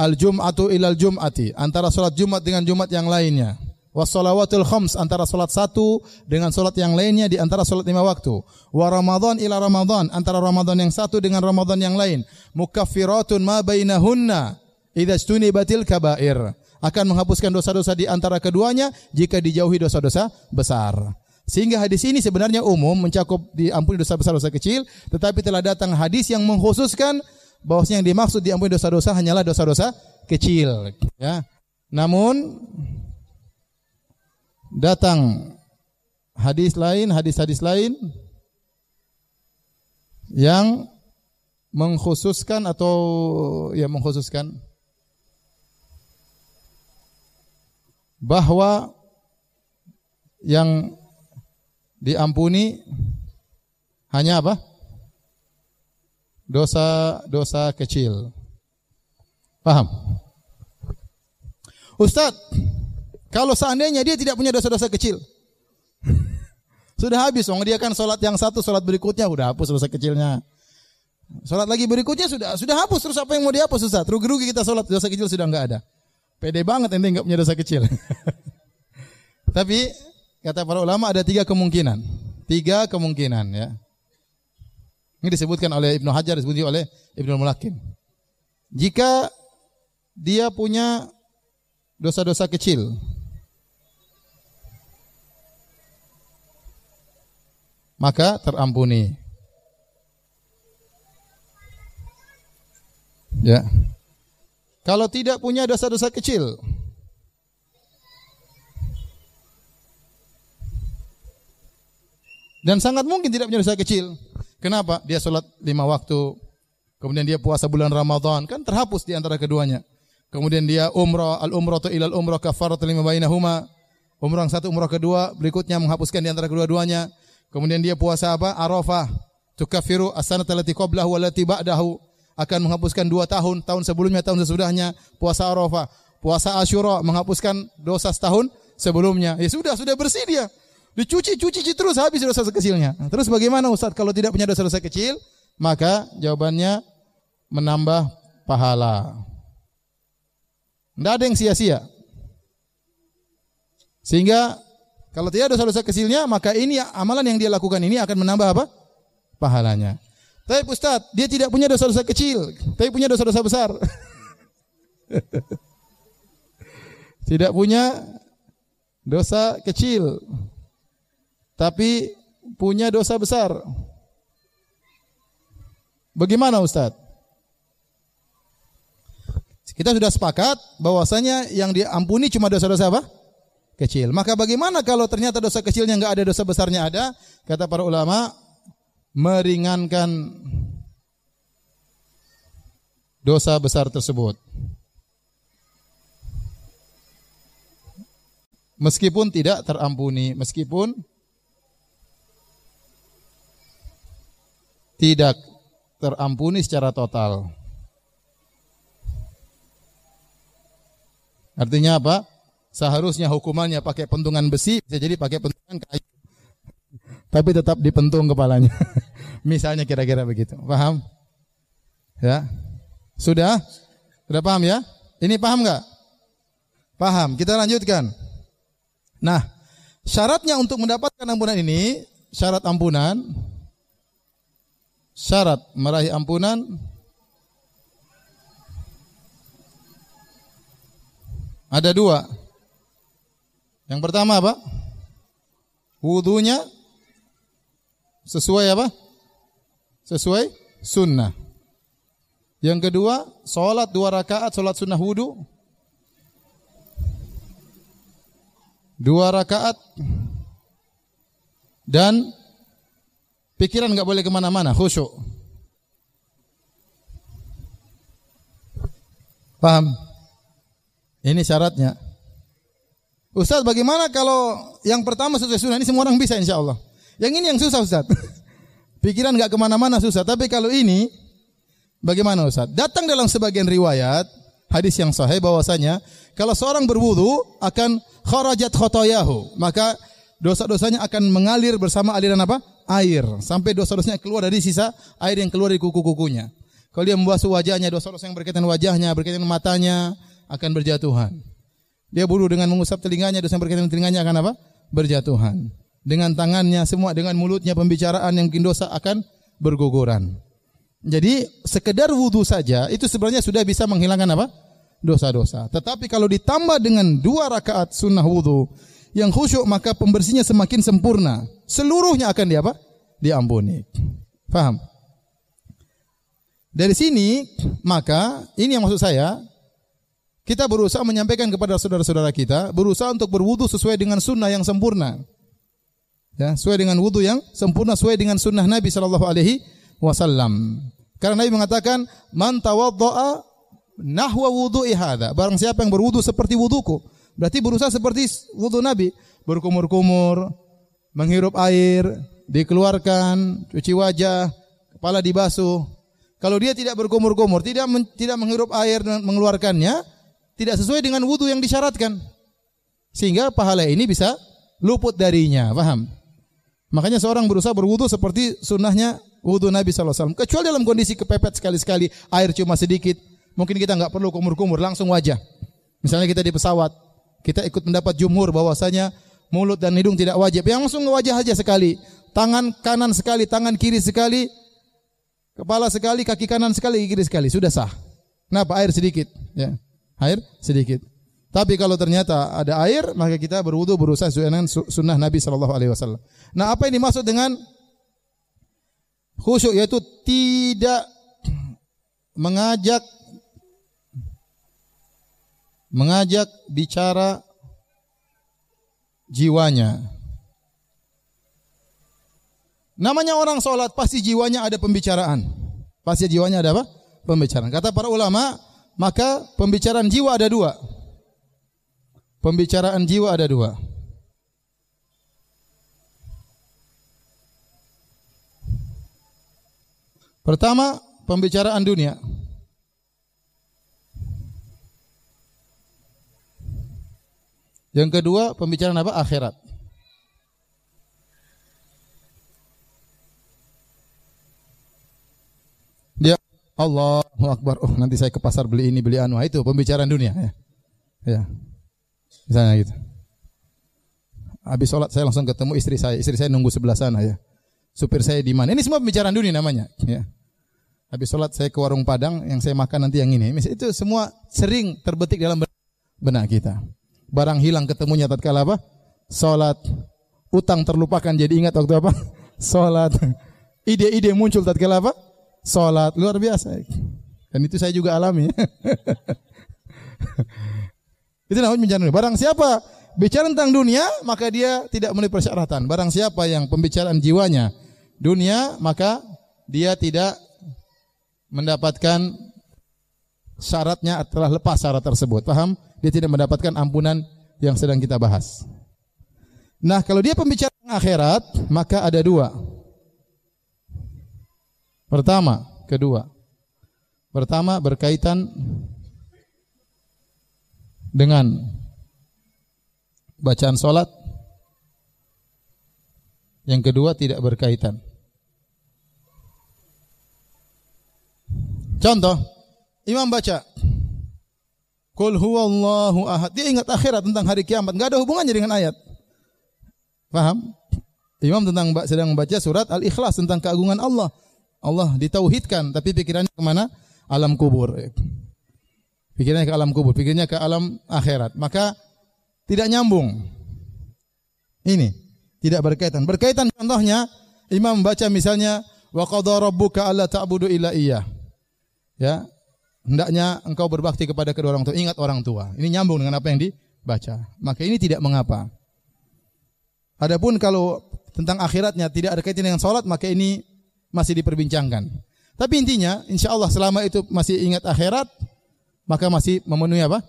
"Al-jum'atu ilal jum'ati," antara salat Jumat dengan Jumat yang lainnya. Wassalawatul khams antara salat satu dengan salat yang lainnya di antara salat lima waktu. Wa Ramadan ila Ramadan antara Ramadan yang satu dengan Ramadan yang lain. Mukaffiratun ma bainahunna idza batil kabair. Akan menghapuskan dosa-dosa di antara keduanya jika dijauhi dosa-dosa besar. Sehingga hadis ini sebenarnya umum mencakup diampuni dosa besar dosa kecil, tetapi telah datang hadis yang mengkhususkan bahwasanya yang dimaksud diampuni dosa-dosa hanyalah dosa-dosa kecil, ya. Namun datang hadis lain, hadis-hadis lain yang mengkhususkan atau ya mengkhususkan bahwa yang diampuni hanya apa? Dosa-dosa kecil. Paham? Ustadz, kalau seandainya dia tidak punya dosa-dosa kecil, [LAUGHS] sudah habis. Wong dia kan sholat yang satu, sholat berikutnya udah hapus dosa kecilnya. Sholat lagi berikutnya sudah sudah hapus. Terus apa yang mau dihapus Ustaz? Rugi-rugi kita sholat dosa kecil sudah enggak ada. Pede banget ente enggak punya dosa kecil. [LAUGHS] Tapi kata para ulama ada tiga kemungkinan. Tiga kemungkinan ya. Ini disebutkan oleh Ibnu Hajar, disebutkan oleh Ibnu Mulakin. Jika dia punya dosa-dosa kecil, maka terampuni. Ya. Kalau tidak punya dosa-dosa kecil, dan sangat mungkin tidak punya dosa kecil. Kenapa? Dia sholat lima waktu, kemudian dia puasa bulan Ramadan, kan terhapus di antara keduanya. Kemudian dia umrah, al umrah atau ilal umrah kafarat lima bainahuma. Umrah satu, umrah kedua, berikutnya menghapuskan di antara kedua-duanya. Kemudian dia puasa apa? Arafah. Tukafiru as-sanata allati qablahu wallati ba'dahu. Akan menghapuskan dua tahun, tahun sebelumnya, tahun sesudahnya. Puasa Arafah. Puasa Asyura menghapuskan dosa setahun sebelumnya. Ya sudah, sudah bersih dia. Dicuci, cuci, cuci terus habis dosa kecilnya. Nah, terus bagaimana Ustaz kalau tidak punya dosa-dosa kecil? Maka jawabannya menambah pahala. Tidak ada yang sia-sia. Sehingga kalau tidak dosa-dosa kecilnya, maka ini amalan yang dia lakukan ini akan menambah apa? Pahalanya. Tapi Ustaz, dia tidak punya dosa-dosa kecil, tapi punya dosa-dosa besar. [LAUGHS] tidak punya dosa kecil, tapi punya dosa besar. Bagaimana Ustaz? Kita sudah sepakat bahwasanya yang diampuni cuma dosa-dosa apa? kecil. Maka bagaimana kalau ternyata dosa kecilnya enggak ada, dosa besarnya ada? Kata para ulama, meringankan dosa besar tersebut. Meskipun tidak terampuni, meskipun tidak terampuni secara total. Artinya apa? Seharusnya hukumannya pakai pentungan besi, bisa jadi pakai pentungan kayu. Tapi tetap dipentung kepalanya. [LAUGHS] Misalnya kira-kira begitu. Paham? Ya. Sudah? Sudah paham ya? Ini paham nggak? Paham. Kita lanjutkan. Nah, syaratnya untuk mendapatkan ampunan ini, syarat ampunan, syarat meraih ampunan ada dua. Yang pertama apa? Wudhunya sesuai apa? Sesuai sunnah. Yang kedua, sholat dua rakaat, sholat sunnah wudhu. Dua rakaat. Dan pikiran nggak boleh ke mana-mana, khusyuk. Paham? Ini syaratnya. Ustaz bagaimana kalau yang pertama sesuai sunnah ini semua orang bisa insya Allah. Yang ini yang susah Ustaz. [LAUGHS] Pikiran nggak ke mana-mana susah. Tapi kalau ini bagaimana Ustaz? Datang dalam sebagian riwayat hadis yang sahih bahwasanya kalau seorang berwudu akan kharajat khotoyahu, maka dosa-dosanya akan mengalir bersama aliran apa? Air sampai dosa-dosanya keluar dari sisa air yang keluar dari kuku-kukunya. Kalau dia membasuh wajahnya, dosa-dosa yang berkaitan wajahnya, berkaitan matanya akan berjatuhan. Dia buru dengan mengusap telinganya, dosa yang berkaitan telinganya akan apa? Berjatuhan. Dengan tangannya semua, dengan mulutnya pembicaraan yang mungkin dosa akan berguguran. Jadi sekedar wudhu saja itu sebenarnya sudah bisa menghilangkan apa? Dosa-dosa. Tetapi kalau ditambah dengan dua rakaat sunnah wudhu yang khusyuk maka pembersihnya semakin sempurna. Seluruhnya akan di apa? Diampuni. Faham? Dari sini maka ini yang maksud saya kita berusaha menyampaikan kepada saudara-saudara kita berusaha untuk berwudu sesuai dengan sunnah yang sempurna. Ya, sesuai dengan wudu yang sempurna sesuai dengan sunnah Nabi sallallahu alaihi wasallam. Karena Nabi mengatakan man tawaddaa nahwa wudu'i hadza. Barang siapa yang berwudu seperti wuduku, Berarti berusaha seperti wudhu Nabi, berkumur-kumur, menghirup air, dikeluarkan, cuci wajah, kepala dibasuh. Kalau dia tidak berkumur-kumur, tidak men, tidak menghirup air dan mengeluarkannya, tidak sesuai dengan wudhu yang disyaratkan. Sehingga pahala ini bisa luput darinya, paham? Makanya seorang berusaha berwudhu seperti sunnahnya wudhu Nabi SAW. Kecuali dalam kondisi kepepet sekali-sekali, air cuma sedikit. Mungkin kita nggak perlu kumur-kumur, langsung wajah. Misalnya kita di pesawat, kita ikut mendapat jumhur bahwasanya mulut dan hidung tidak wajib. Yang langsung wajah aja sekali. Tangan kanan sekali, tangan kiri sekali, kepala sekali, kaki kanan sekali, kiri sekali. Sudah sah. Kenapa? Air sedikit. Ya. Air sedikit. Tapi kalau ternyata ada air, maka kita berwudu berusaha dengan sunnah Nabi Shallallahu Alaihi Wasallam. Nah, apa yang dimaksud dengan khusyuk yaitu tidak mengajak mengajak bicara jiwanya. Namanya orang sholat pasti jiwanya ada pembicaraan. Pasti jiwanya ada apa? Pembicaraan. Kata para ulama, maka pembicaraan jiwa ada dua. Pembicaraan jiwa ada dua. Pertama, pembicaraan dunia. Yang kedua, pembicaraan apa? Akhirat. Dia Allahu Akbar. Oh, nanti saya ke pasar beli ini, beli anu. Ah, itu pembicaraan dunia ya. Ya. Misalnya gitu. Habis sholat saya langsung ketemu istri saya. Istri saya nunggu sebelah sana ya. Supir saya di mana? Ini semua pembicaraan dunia namanya. Ya. Habis sholat saya ke warung Padang, yang saya makan nanti yang ini. Itu semua sering terbetik dalam benak kita. Barang hilang ketemunya tatkala apa? Salat. Utang terlupakan jadi ingat waktu apa? [LAUGHS] Salat. Ide-ide muncul tatkala apa? Salat. Luar biasa. Dan itu saya juga alami. [LAUGHS] itu namanya bicara Barang siapa bicara tentang dunia, maka dia tidak memenuhi persyaratan. Barang siapa yang pembicaraan jiwanya dunia, maka dia tidak mendapatkan syaratnya telah lepas syarat tersebut. Paham? dia tidak mendapatkan ampunan yang sedang kita bahas. Nah, kalau dia pembicara akhirat, maka ada dua. Pertama, kedua. Pertama berkaitan dengan bacaan solat. Yang kedua tidak berkaitan. Contoh, imam baca Qul huwallahu ahad. Dia ingat akhirat tentang hari kiamat, enggak ada hubungannya dengan ayat. Paham? Imam tentang sedang membaca surat Al-Ikhlas tentang keagungan Allah. Allah ditauhidkan, tapi pikirannya ke mana? Alam kubur. Pikirannya ke alam kubur, pikirnya ke alam akhirat. Maka tidak nyambung. Ini tidak berkaitan. Berkaitan contohnya Imam membaca misalnya wa qadara rabbuka alla ta'budu illa iyyah. Ya, hendaknya engkau berbakti kepada kedua orang tua, ingat orang tua. Ini nyambung dengan apa yang dibaca. Maka ini tidak mengapa. Adapun kalau tentang akhiratnya tidak ada kaitan dengan salat, maka ini masih diperbincangkan. Tapi intinya, insya Allah selama itu masih ingat akhirat, maka masih memenuhi apa?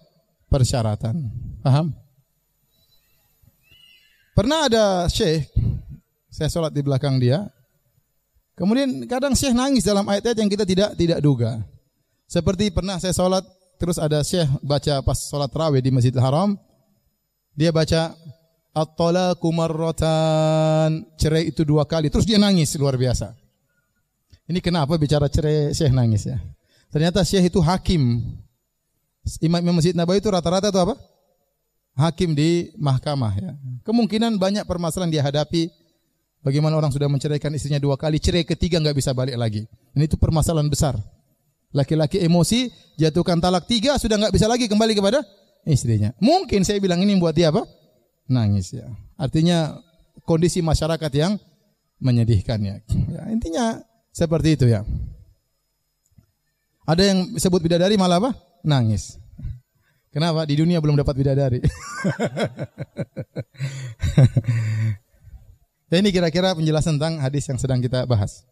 Persyaratan. Paham? Pernah ada syekh, saya sholat di belakang dia, kemudian kadang syekh nangis dalam ayat-ayat yang kita tidak tidak duga. Seperti pernah saya sholat terus ada syekh baca pas sholat tarawih di Masjidil Haram, dia baca marratan, cerai itu dua kali, terus dia nangis luar biasa. Ini kenapa bicara cerai syekh nangis ya? Ternyata syekh itu hakim. Imam Masjid Nabawi itu rata-rata itu apa? Hakim di mahkamah ya. Kemungkinan banyak permasalahan dia hadapi. Bagaimana orang sudah menceraikan istrinya dua kali, cerai ketiga nggak bisa balik lagi. Ini itu permasalahan besar. Laki-laki emosi, jatuhkan talak tiga, sudah nggak bisa lagi kembali kepada istrinya. Mungkin saya bilang ini buat dia apa? Nangis ya. Artinya kondisi masyarakat yang menyedihkannya. Ya, intinya seperti itu ya. Ada yang sebut bidadari malah apa? Nangis. Kenapa? Di dunia belum dapat bidadari. [LAUGHS] ya, ini kira-kira penjelasan tentang hadis yang sedang kita bahas.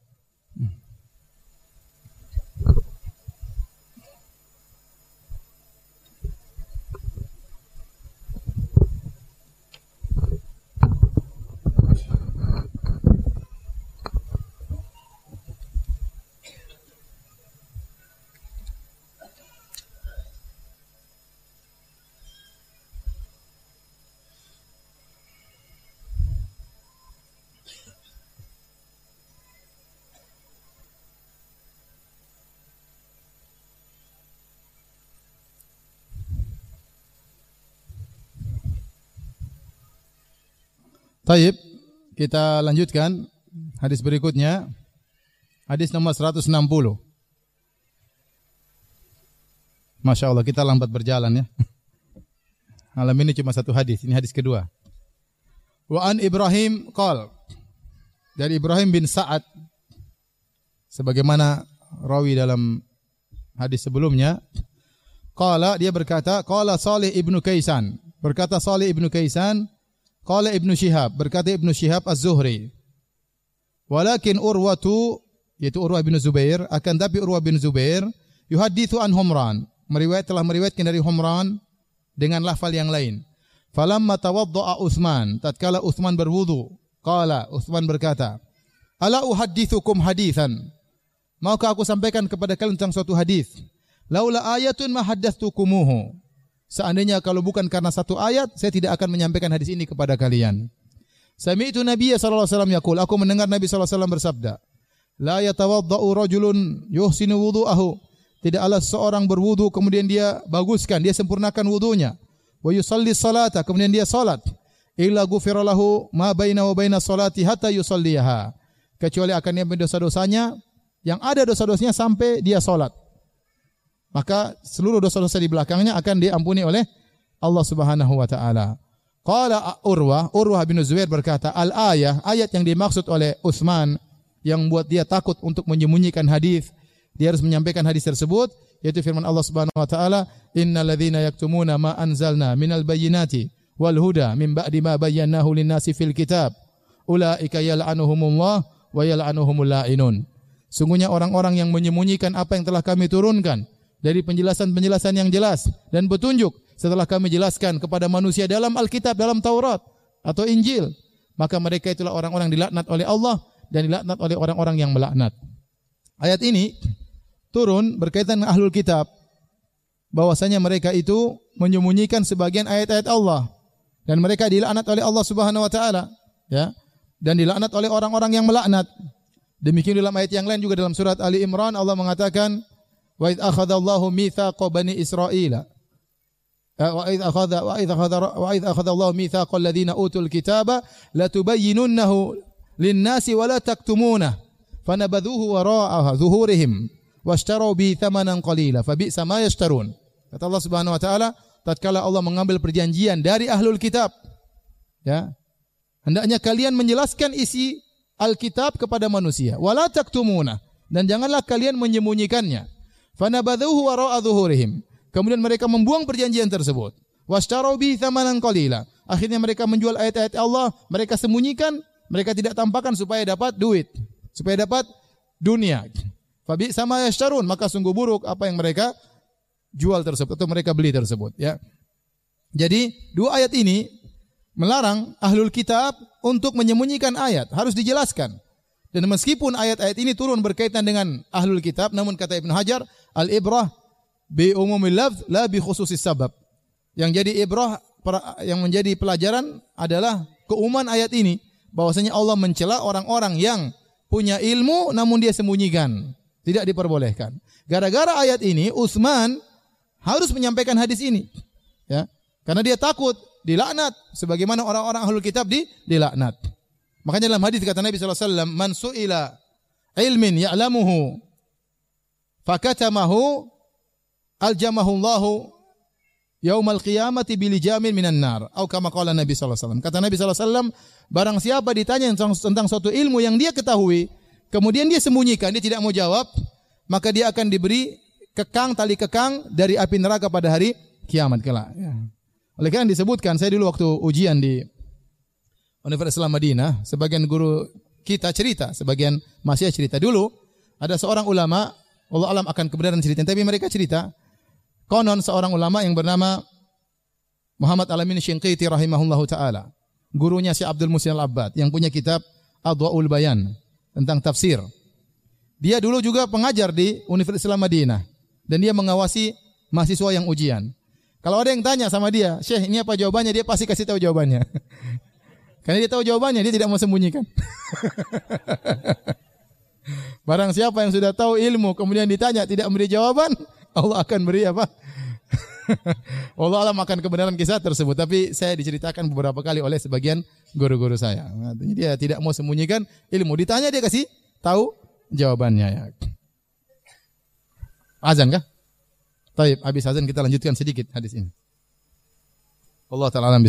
Taib, kita lanjutkan hadis berikutnya. Hadis nomor 160. Masya Allah, kita lambat berjalan ya. [LAUGHS] Malam ini cuma satu hadis, ini hadis kedua. Wa an Ibrahim qal. Dari Ibrahim bin Sa'ad sebagaimana rawi dalam hadis sebelumnya, qala dia berkata, qala Salih ibnu Kaisan. Berkata Salih ibnu Kaisan, Qala Ibnu Syihab, berkata Ibnu Syihab Az-Zuhri. Walakin Urwatu yaitu Urwah bin Zubair akan tapi Urwah bin Zubair yuhadithu an Humran, meriwayat telah meriwayatkan dari Humran dengan lafal yang lain. Falamma tawaddaa Utsman, tatkala Utsman berwudu, qala Utsman berkata, "Ala uhaddithukum hadithan?" Maukah aku sampaikan kepada kalian tentang suatu hadis? Laula ayatun ma haddatstukumuhu. Seandainya kalau bukan karena satu ayat, saya tidak akan menyampaikan hadis ini kepada kalian. Sami itu Nabi sallallahu alaihi wasallam aku mendengar Nabi sallallahu alaihi wasallam bersabda, la yatawaddau rajulun yuhsinu wudu'ahu. Tidak Allah seorang berwudu kemudian dia baguskan, dia sempurnakan wudunya. Wa yusalli salata, kemudian dia salat. Illa ghufira lahu ma baina wa baina salati hatta yusalliha. Kecuali akan dia dosa-dosanya yang ada dosa-dosanya sampai dia salat maka seluruh dosa-dosa di belakangnya akan diampuni oleh Allah Subhanahu wa taala. Qala Urwah, Urwah bin Zubair berkata, "Al-ayah, ayat yang dimaksud oleh Utsman yang buat dia takut untuk menyembunyikan hadis, dia harus menyampaikan hadis tersebut, yaitu firman Allah Subhanahu wa taala, "Innal ladzina yaktumuna ma anzalna minal bayyinati wal huda min ba'di ma bayyanahu lin-nasi fil kitab, ulaika yal'anuhumullah wa yal'anuhumul la'inun." Sungguhnya orang-orang yang menyembunyikan apa yang telah kami turunkan dari penjelasan-penjelasan yang jelas dan petunjuk setelah kami jelaskan kepada manusia dalam Alkitab, dalam Taurat atau Injil, maka mereka itulah orang-orang dilaknat oleh Allah dan dilaknat oleh orang-orang yang melaknat. Ayat ini turun berkaitan dengan ahlul kitab bahwasanya mereka itu menyembunyikan sebagian ayat-ayat Allah dan mereka dilaknat oleh Allah Subhanahu wa taala ya dan dilaknat oleh orang-orang yang melaknat. Demikian dalam ayat yang lain juga dalam surat Ali Imran Allah mengatakan Wa idh akhadha Allahu mithaqa bani Israila. Wa idh akhadha wa idh akhadha wa idh akhadha Allahu mithaqa alladhina utul kitaba latubayyinunnahu lin-nasi wa la taktumunah. Fanabadhuhu wara'aha zuhurihim washtaru bi thamanan qalila fabi'sa ma yashtarun. Kata Allah Subhanahu wa taala, tatkala Allah mengambil perjanjian dari ahlul kitab, ya, hendaknya kalian menjelaskan isi Alkitab kepada manusia. Wala taktumuna dan janganlah kalian menyembunyikannya. Fanabadhuhu wara'a dhuhurihim. Kemudian mereka membuang perjanjian tersebut. Washtaru bi thamanan qalila. Akhirnya mereka menjual ayat-ayat Allah, mereka sembunyikan, mereka tidak tampakkan supaya dapat duit, supaya dapat dunia. Fabi sama yashtarun, maka sungguh buruk apa yang mereka jual tersebut atau mereka beli tersebut, ya. Jadi, dua ayat ini melarang ahlul kitab untuk menyembunyikan ayat, harus dijelaskan. Dan meskipun ayat-ayat ini turun berkaitan dengan ahlul kitab, namun kata Ibnu Hajar, al-ibrah bi umumil lafz la bi khususis sabab. Yang jadi ibrah yang menjadi pelajaran adalah keumuman ayat ini bahwasanya Allah mencela orang-orang yang punya ilmu namun dia sembunyikan, tidak diperbolehkan. Gara-gara ayat ini Utsman harus menyampaikan hadis ini. Ya. Karena dia takut dilaknat sebagaimana orang-orang ahlul kitab di dilaknat. Makanya dalam hadis kata Nabi sallallahu alaihi wasallam, "Man su'ila ilmin ya'lamuhu fakatamahu aljamahu Allahu yaumal qiyamati bilijamin minan nar atau kama qala Nabi sallallahu alaihi wasallam. Kata Nabi sallallahu alaihi wasallam, barang siapa ditanya tentang, tentang suatu ilmu yang dia ketahui, kemudian dia sembunyikan, dia tidak mau jawab, maka dia akan diberi kekang tali kekang dari api neraka pada hari kiamat kelak. Ya. Oleh karena disebutkan saya dulu waktu ujian di Universitas Islam Madinah, sebagian guru kita cerita, sebagian masih cerita dulu ada seorang ulama, Allah alam akan kebenaran cerita, tapi mereka cerita Konon seorang ulama yang bernama Muhammad Alamin Syinqiti rahimahullahu taala, gurunya Syekh Abdul Musin Al-Abbad yang punya kitab Adwaul Bayan tentang tafsir. Dia dulu juga pengajar di Universitas Islam Madinah dan dia mengawasi mahasiswa yang ujian. Kalau ada yang tanya sama dia, Syekh ini apa jawabannya? Dia pasti kasih tahu jawabannya. [LAUGHS] Karena dia tahu jawabannya, dia tidak mau sembunyikan. [LAUGHS] Barang siapa yang sudah tahu ilmu kemudian ditanya tidak memberi jawaban, [LAUGHS] Allah akan beri apa? [LAUGHS] Allah alam akan kebenaran kisah tersebut. Tapi saya diceritakan beberapa kali oleh sebagian guru-guru saya. Artinya dia tidak mau sembunyikan ilmu. Ditanya dia kasih tahu jawabannya ya. Azan kah? Taib, habis azan kita lanjutkan sedikit hadis ini. Allah taala alam.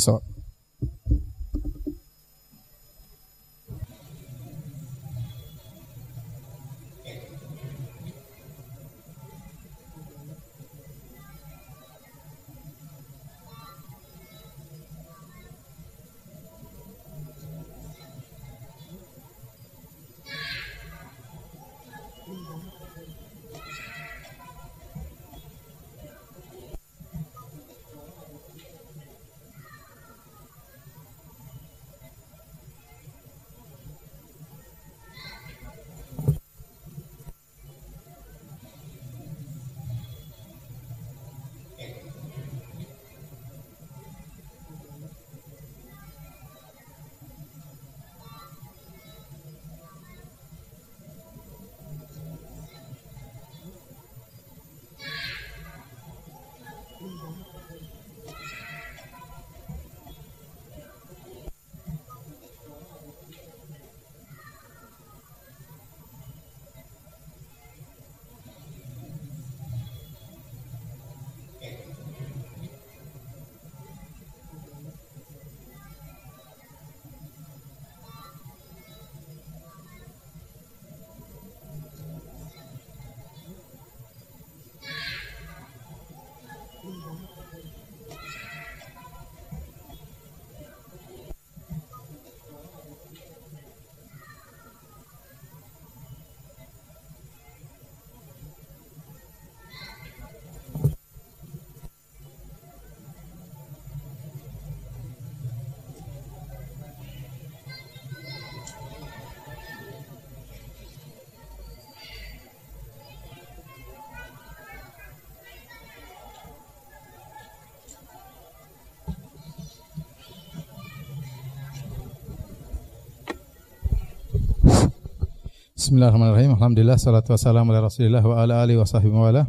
Bismillahirrahmanirrahim. Alhamdulillah salatu wassalamu ala Rasulillah wa ala alihi wa sahbihi wa ala.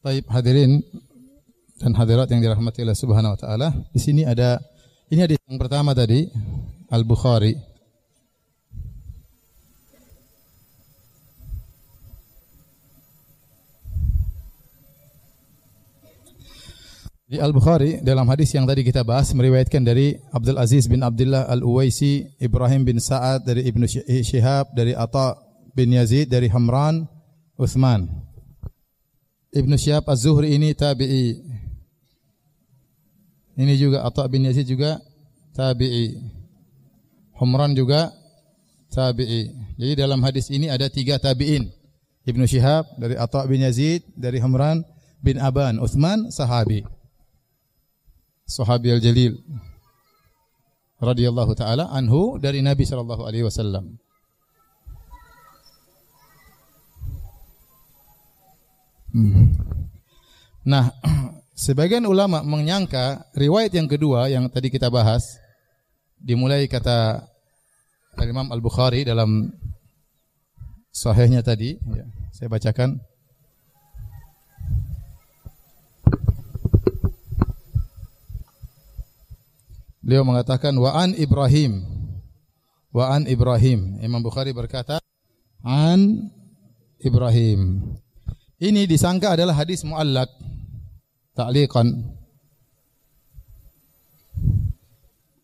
Baik, hadirin dan hadirat yang dirahmati Allah Subhanahu wa taala. Di sini ada ini hadis yang pertama tadi Al-Bukhari Al-Bukhari dalam hadis yang tadi kita bahas meriwayatkan dari Abdul Aziz bin Abdullah Al-Uwaisi, Ibrahim bin Sa'ad dari Ibnu Syihab, dari Atha bin Yazid, dari Hamran, Uthman. Ibnu Syihab Az-Zuhri ini tabi'i. Ini juga Atha bin Yazid juga tabi'i. Hamran juga tabi'i. Jadi dalam hadis ini ada tiga tabi'in. Ibnu Syihab dari Atha bin Yazid, dari Hamran bin Aban, Uthman sahabi sahabi al-jalil radhiyallahu taala anhu dari Nabi sallallahu alaihi wasallam. Hmm. Nah, [CLEARS THROAT] sebagian ulama menyangka riwayat yang kedua yang tadi kita bahas dimulai kata Imam Al-Bukhari dalam sahihnya tadi, ya, saya bacakan. Beliau mengatakan wa an Ibrahim wa an Ibrahim. Imam Bukhari berkata an Ibrahim. Ini disangka adalah hadis muallak ta'liqan.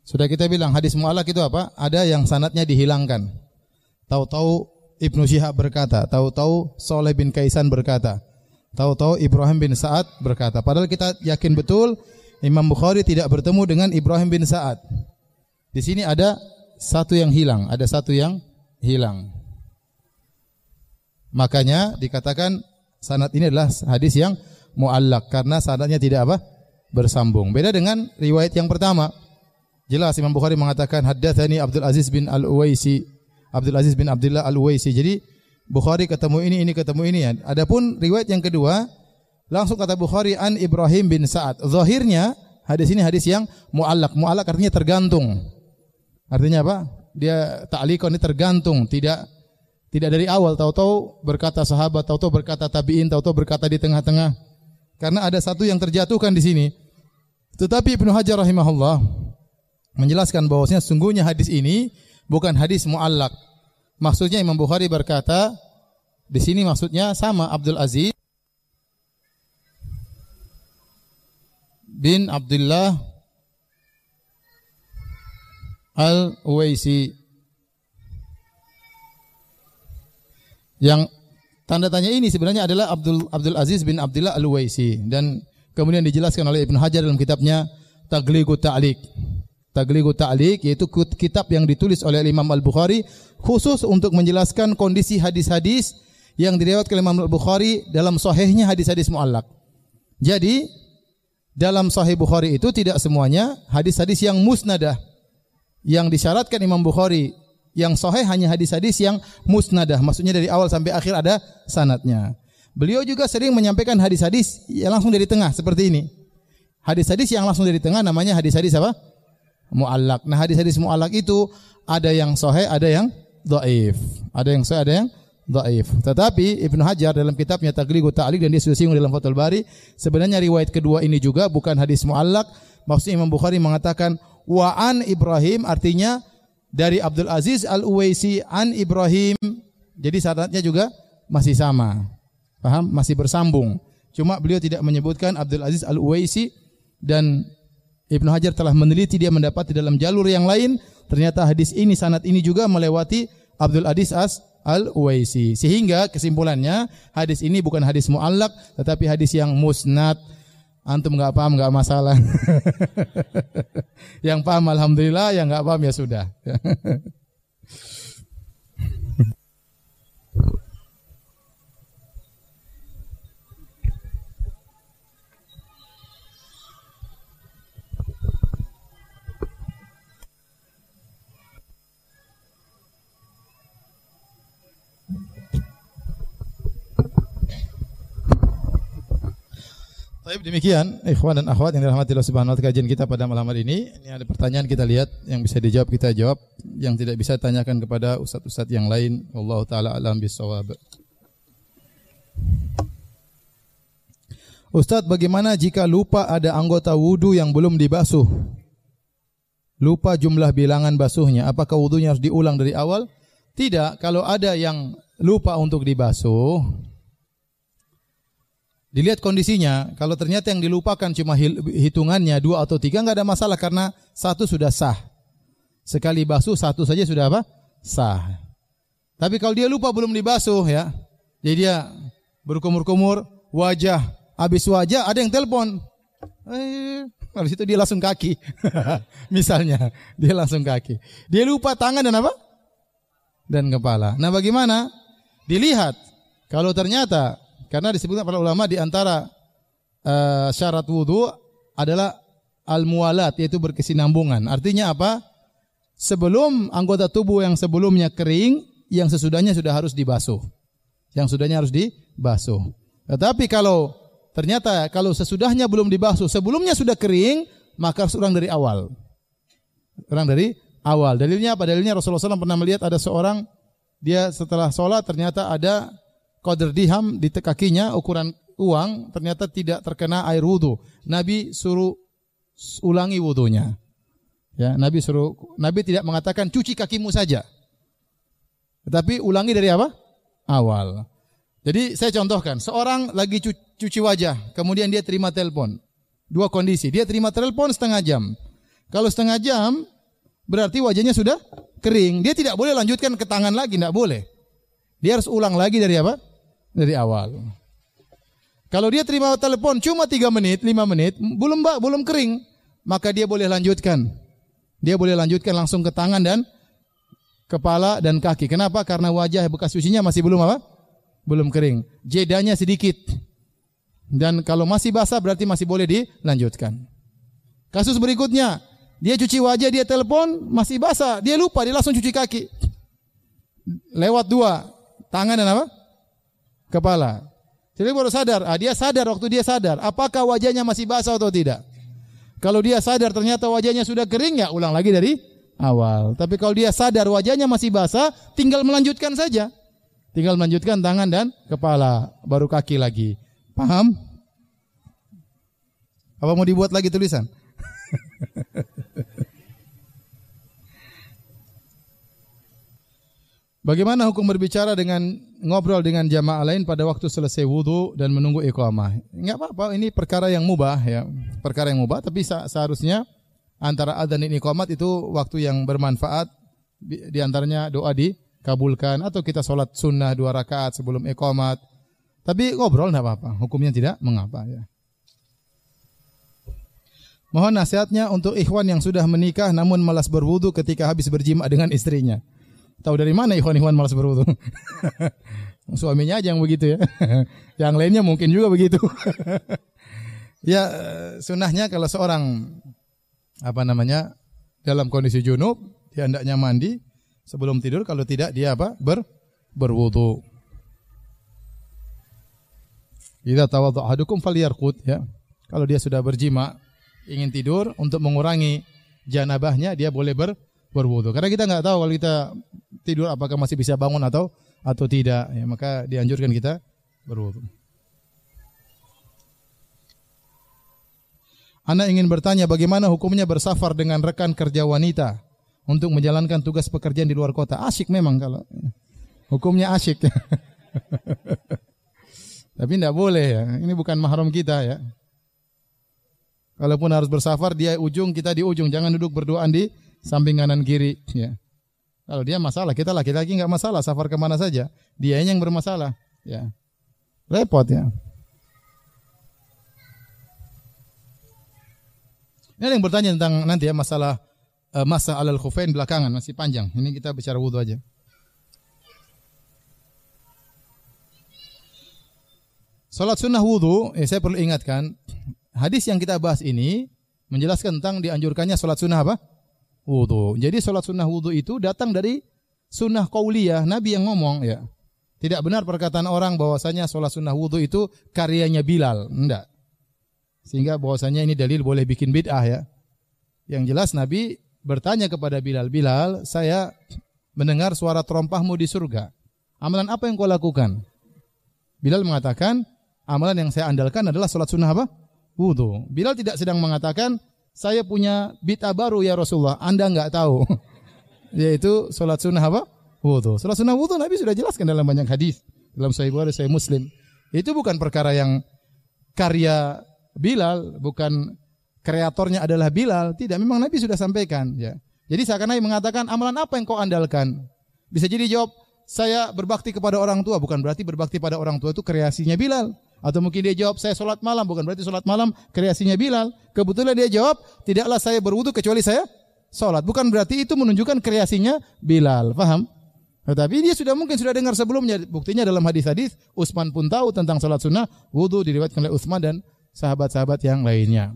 Sudah kita bilang hadis muallak itu apa? Ada yang sanatnya dihilangkan. Tahu-tahu Ibnu Syihab berkata, tahu-tahu Soleh bin Kaisan berkata, tahu-tahu Ibrahim bin Sa'ad berkata. Padahal kita yakin betul Imam Bukhari tidak bertemu dengan Ibrahim bin Sa'ad. Di sini ada satu yang hilang, ada satu yang hilang. Makanya dikatakan sanad ini adalah hadis yang muallak karena sanadnya tidak apa? bersambung. Beda dengan riwayat yang pertama. Jelas Imam Bukhari mengatakan haddatsani Abdul Aziz bin Al-Uwaisi, Abdul Aziz bin Abdullah Al-Uwaisi. Jadi Bukhari ketemu ini, ini ketemu ini ya. Adapun riwayat yang kedua langsung kata Bukhari an Ibrahim bin Sa'ad. Zahirnya hadis ini hadis yang muallak. Muallak artinya tergantung. Artinya apa? Dia ta'liqan ini tergantung, tidak tidak dari awal tahu-tahu berkata sahabat, tahu-tahu berkata tabi'in, tahu-tahu berkata di tengah-tengah. Karena ada satu yang terjatuhkan di sini. Tetapi Ibnu Hajar rahimahullah menjelaskan bahwasanya sungguhnya hadis ini bukan hadis muallak. Maksudnya Imam Bukhari berkata di sini maksudnya sama Abdul Aziz bin Abdullah Al-Uwaisi Yang tanda tanya ini sebenarnya adalah Abdul Abdul Aziz bin Abdullah Al-Waisi dan kemudian dijelaskan oleh Ibnu Hajar dalam kitabnya Tagligu Ta'liq. Tagligu Ta'liq yaitu kitab yang ditulis oleh Imam Al-Bukhari khusus untuk menjelaskan kondisi hadis-hadis yang diriwayatkan oleh Imam Al-Bukhari dalam sahihnya hadis-hadis muallak. Jadi dalam sahih Bukhari itu tidak semuanya hadis-hadis yang musnadah yang disyaratkan Imam Bukhari yang sahih hanya hadis-hadis yang musnadah, maksudnya dari awal sampai akhir ada sanatnya. Beliau juga sering menyampaikan hadis-hadis yang langsung dari tengah seperti ini. Hadis-hadis yang langsung dari tengah namanya hadis-hadis apa? Muallak. Nah, hadis-hadis muallak itu ada yang sahih, ada yang dhaif. Ada yang sahih, ada yang dhaif. Tetapi Ibnu Hajar dalam kitabnya Taghliqut Ta'liq dan dia sudah singgung dalam Fathul Bari, sebenarnya riwayat kedua ini juga bukan hadis muallak. Maksudnya Imam Bukhari mengatakan wa an Ibrahim artinya dari Abdul Aziz Al-Uwaisi an Ibrahim. Jadi syaratnya juga masih sama. Paham? Masih bersambung. Cuma beliau tidak menyebutkan Abdul Aziz Al-Uwaisi dan Ibnu Hajar telah meneliti dia mendapat di dalam jalur yang lain ternyata hadis ini sanad ini juga melewati Abdul Aziz As Al-Uwaisi. Sehingga kesimpulannya hadis ini bukan hadis muallak tetapi hadis yang musnad Antum nggak paham nggak masalah. [LAUGHS] yang paham alhamdulillah, yang nggak paham ya sudah. [LAUGHS] Baik demikian ikhwan dan akhwat yang dirahmati Allah Subhanahu wa taala kajian kita pada malam hari ini. Ini ada pertanyaan kita lihat yang bisa dijawab kita jawab, yang tidak bisa tanyakan kepada ustaz-ustaz yang lain. Allah taala alam bisawab. Ustaz, bagaimana jika lupa ada anggota wudu yang belum dibasuh? Lupa jumlah bilangan basuhnya, apakah wudunya harus diulang dari awal? Tidak, kalau ada yang lupa untuk dibasuh, Dilihat kondisinya, kalau ternyata yang dilupakan cuma hitungannya dua atau tiga nggak ada masalah karena satu sudah sah. Sekali basuh satu saja sudah apa? Sah. Tapi kalau dia lupa belum dibasuh ya, jadi dia berkumur-kumur, wajah, habis wajah ada yang telepon. Eh, habis itu dia langsung kaki. [LAUGHS] Misalnya, dia langsung kaki. Dia lupa tangan dan apa? Dan kepala. Nah bagaimana? Dilihat. Kalau ternyata karena disebutkan para ulama di antara uh, syarat wudhu adalah al-mualat yaitu berkesinambungan. Artinya apa? Sebelum anggota tubuh yang sebelumnya kering, yang sesudahnya sudah harus dibasuh. Yang sudahnya harus dibasuh. Tetapi kalau ternyata kalau sesudahnya belum dibasuh, sebelumnya sudah kering, maka harus dari awal. Ulang dari awal. Dalilnya apa? Dalilnya Rasulullah SAW pernah melihat ada seorang dia setelah sholat ternyata ada koder diham di kakinya ukuran uang ternyata tidak terkena air wudhu. Nabi suruh ulangi wudhunya. Ya, Nabi suruh Nabi tidak mengatakan cuci kakimu saja. Tetapi ulangi dari apa? Awal. Jadi saya contohkan, seorang lagi cuci wajah, kemudian dia terima telepon. Dua kondisi, dia terima telepon setengah jam. Kalau setengah jam, berarti wajahnya sudah kering. Dia tidak boleh lanjutkan ke tangan lagi, tidak boleh. Dia harus ulang lagi dari apa? Dari awal. Kalau dia terima telepon cuma tiga menit, lima menit, belum belum kering, maka dia boleh lanjutkan. Dia boleh lanjutkan langsung ke tangan dan kepala dan kaki. Kenapa? Karena wajah bekas cucinya masih belum apa? belum kering. Jedanya sedikit. Dan kalau masih basah berarti masih boleh dilanjutkan. Kasus berikutnya, dia cuci wajah, dia telepon, masih basah, dia lupa, dia langsung cuci kaki. Lewat dua, tangan dan apa? Kepala. Jadi baru sadar, ah, dia sadar waktu dia sadar, apakah wajahnya masih basah atau tidak. Kalau dia sadar ternyata wajahnya sudah kering, ya ulang lagi dari awal. Tapi kalau dia sadar wajahnya masih basah, tinggal melanjutkan saja. Tinggal melanjutkan tangan dan kepala, baru kaki lagi. Paham? Apa mau dibuat lagi tulisan? [LAUGHS] Bagaimana hukum berbicara dengan ngobrol dengan jamaah lain pada waktu selesai wudhu dan menunggu iqamah? Enggak apa-apa, ini perkara yang mubah ya, perkara yang mubah. Tapi seharusnya antara adzan dan iqamat itu waktu yang bermanfaat. Di antaranya doa di kabulkan atau kita sholat sunnah dua rakaat sebelum iqamat. Tapi ngobrol tidak apa-apa, hukumnya tidak mengapa ya. Mohon nasihatnya untuk ikhwan yang sudah menikah namun malas berwudu ketika habis berjima dengan istrinya. Tahu dari mana ikhwan-ikhwan malas berwudu? [LAUGHS] Suaminya aja yang begitu ya. [LAUGHS] yang lainnya mungkin juga begitu. [LAUGHS] ya sunnahnya kalau seorang apa namanya dalam kondisi junub dia hendaknya mandi sebelum tidur kalau tidak dia apa? ber berwudu. Idza tawadda ahadukum falyarqud ya. Kalau dia sudah berjima ingin tidur untuk mengurangi janabahnya dia boleh ber berwudu. Karena kita nggak tahu kalau kita tidur apakah masih bisa bangun atau atau tidak ya, maka dianjurkan kita berwudu. Anda ingin bertanya bagaimana hukumnya bersafar dengan rekan kerja wanita untuk menjalankan tugas pekerjaan di luar kota. Asyik memang kalau hukumnya asyik. [LAUGHS] Tapi tidak boleh ya. Ini bukan mahram kita ya. Kalaupun harus bersafar, dia ujung, kita di ujung. Jangan duduk berduaan di samping kanan kiri. Ya. Kalau dia masalah, kita laki-laki nggak masalah. Safar ke mana saja. Dia yang bermasalah. Ya. Repot ya. Ini ada yang bertanya tentang nanti ya masalah uh, masa alal khufain belakangan masih panjang. Ini kita bicara wudhu aja. Salat sunnah wudhu, eh, saya perlu ingatkan, hadis yang kita bahas ini menjelaskan tentang dianjurkannya salat sunnah apa? Wudhu. Jadi salat sunnah wudhu itu datang dari sunnah kauliyah, Nabi yang ngomong ya. Tidak benar perkataan orang bahwasanya salat sunnah wudhu itu karyanya Bilal, enggak. Sehingga bahwasanya ini dalil boleh bikin bid'ah ya. Yang jelas Nabi bertanya kepada Bilal, Bilal, saya mendengar suara terompahmu di surga. Amalan apa yang kau lakukan? Bilal mengatakan, amalan yang saya andalkan adalah sholat sunnah apa? Wudhu. Bilal tidak sedang mengatakan, saya punya bid'ah baru ya Rasulullah, anda enggak tahu. [LAUGHS] Yaitu sholat sunnah apa? Wudhu. Sholat sunnah wudhu Nabi sudah jelaskan dalam banyak hadis. Dalam Sahih Bukhari, Sahih Muslim. Itu bukan perkara yang karya Bilal, bukan kreatornya adalah Bilal. Tidak, memang Nabi sudah sampaikan. Ya. Jadi seakan Nabi mengatakan amalan apa yang kau andalkan? Bisa jadi jawab, saya berbakti kepada orang tua. Bukan berarti berbakti pada orang tua itu kreasinya Bilal. Atau mungkin dia jawab, saya sholat malam. Bukan berarti sholat malam kreasinya Bilal. Kebetulan dia jawab, tidaklah saya berwudu kecuali saya sholat. Bukan berarti itu menunjukkan kreasinya Bilal. Faham? Tetapi dia sudah mungkin sudah dengar sebelumnya. Buktinya dalam hadis-hadis, Utsman pun tahu tentang sholat sunnah, wudhu diriwayatkan oleh Utsman dan sahabat-sahabat yang lainnya.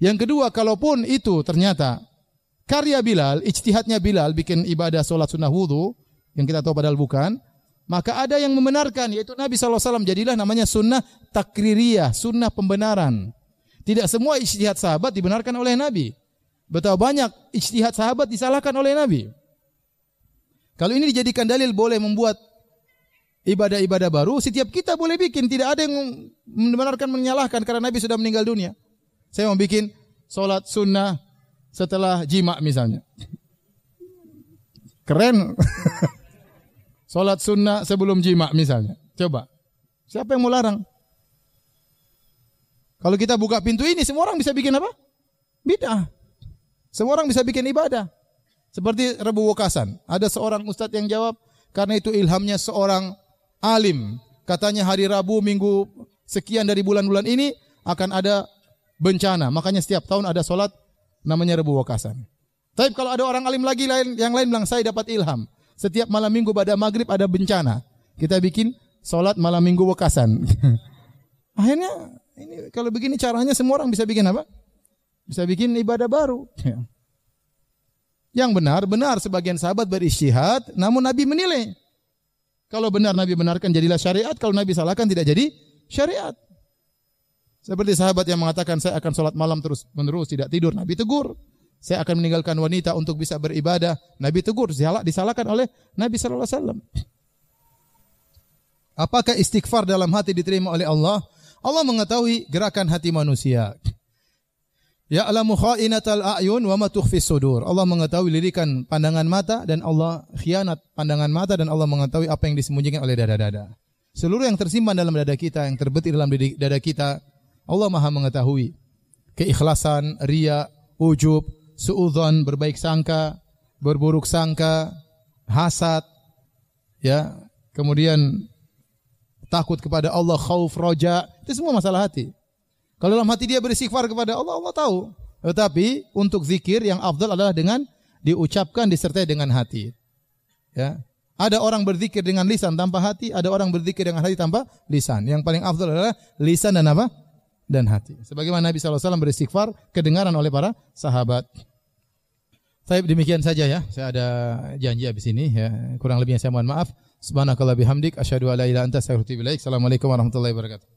Yang kedua, kalaupun itu ternyata karya Bilal, ijtihadnya Bilal bikin ibadah sholat sunnah wudhu, yang kita tahu padahal bukan, Maka ada yang membenarkan yaitu Nabi SAW jadilah namanya sunnah takririyah, sunnah pembenaran. Tidak semua ijtihad sahabat dibenarkan oleh Nabi. Betapa banyak ijtihad sahabat disalahkan oleh Nabi. Kalau ini dijadikan dalil boleh membuat ibadah-ibadah baru, setiap kita boleh bikin. Tidak ada yang membenarkan menyalahkan karena Nabi sudah meninggal dunia. Saya mau bikin solat sunnah setelah jima misalnya. Keren. [LAUGHS] Salat sunnah sebelum jima misalnya. Coba. Siapa yang mau larang? Kalau kita buka pintu ini, semua orang bisa bikin apa? Bid'ah. Semua orang bisa bikin ibadah. Seperti Rebu Wakasan. Ada seorang ustadz yang jawab, karena itu ilhamnya seorang alim. Katanya hari Rabu minggu sekian dari bulan-bulan ini akan ada bencana. Makanya setiap tahun ada solat namanya Rebu Wakasan. Tapi kalau ada orang alim lagi lain yang lain bilang saya dapat ilham. Setiap malam minggu pada maghrib ada bencana. Kita bikin sholat malam minggu wekasan. [LAUGHS] Akhirnya ini kalau begini caranya semua orang bisa bikin apa? Bisa bikin ibadah baru. [LAUGHS] Yang benar, benar sebagian sahabat beristihad, namun Nabi menilai. Kalau benar Nabi benarkan jadilah syariat, kalau Nabi salahkan tidak jadi syariat. Seperti sahabat yang mengatakan saya akan sholat malam terus menerus tidak tidur, Nabi tegur. Saya akan meninggalkan wanita untuk bisa beribadah. Nabi tegur, disalahkan oleh Nabi wasallam. Apakah istighfar dalam hati diterima oleh Allah? Allah mengetahui gerakan hati manusia. Ya alamu khainatal a'yun wa ma tukhfis sudur. Allah mengetahui lirikan pandangan mata dan Allah khianat pandangan mata dan Allah mengetahui apa yang disembunyikan oleh dada-dada. Seluruh yang tersimpan dalam dada kita, yang terbetik dalam dada kita, Allah Maha mengetahui. Keikhlasan, ria, ujub, suudzon berbaik sangka, berburuk sangka, hasad, ya, kemudian takut kepada Allah, khauf, roja, itu semua masalah hati. Kalau dalam hati dia beristighfar kepada Allah, Allah tahu. Tetapi untuk zikir yang afdal adalah dengan diucapkan disertai dengan hati. Ya. Ada orang berzikir dengan lisan tanpa hati, ada orang berzikir dengan hati tanpa lisan. Yang paling afdal adalah lisan dan apa? Dan hati. Sebagaimana Nabi SAW beristighfar kedengaran oleh para sahabat. Saya demikian saja ya. Saya ada janji habis ini ya. Kurang lebihnya saya mohon maaf. Subhanakallah bihamdik asyhadu an la ilaha illa anta astaghfiruka wa atubu ilaik. Assalamualaikum warahmatullahi wabarakatuh.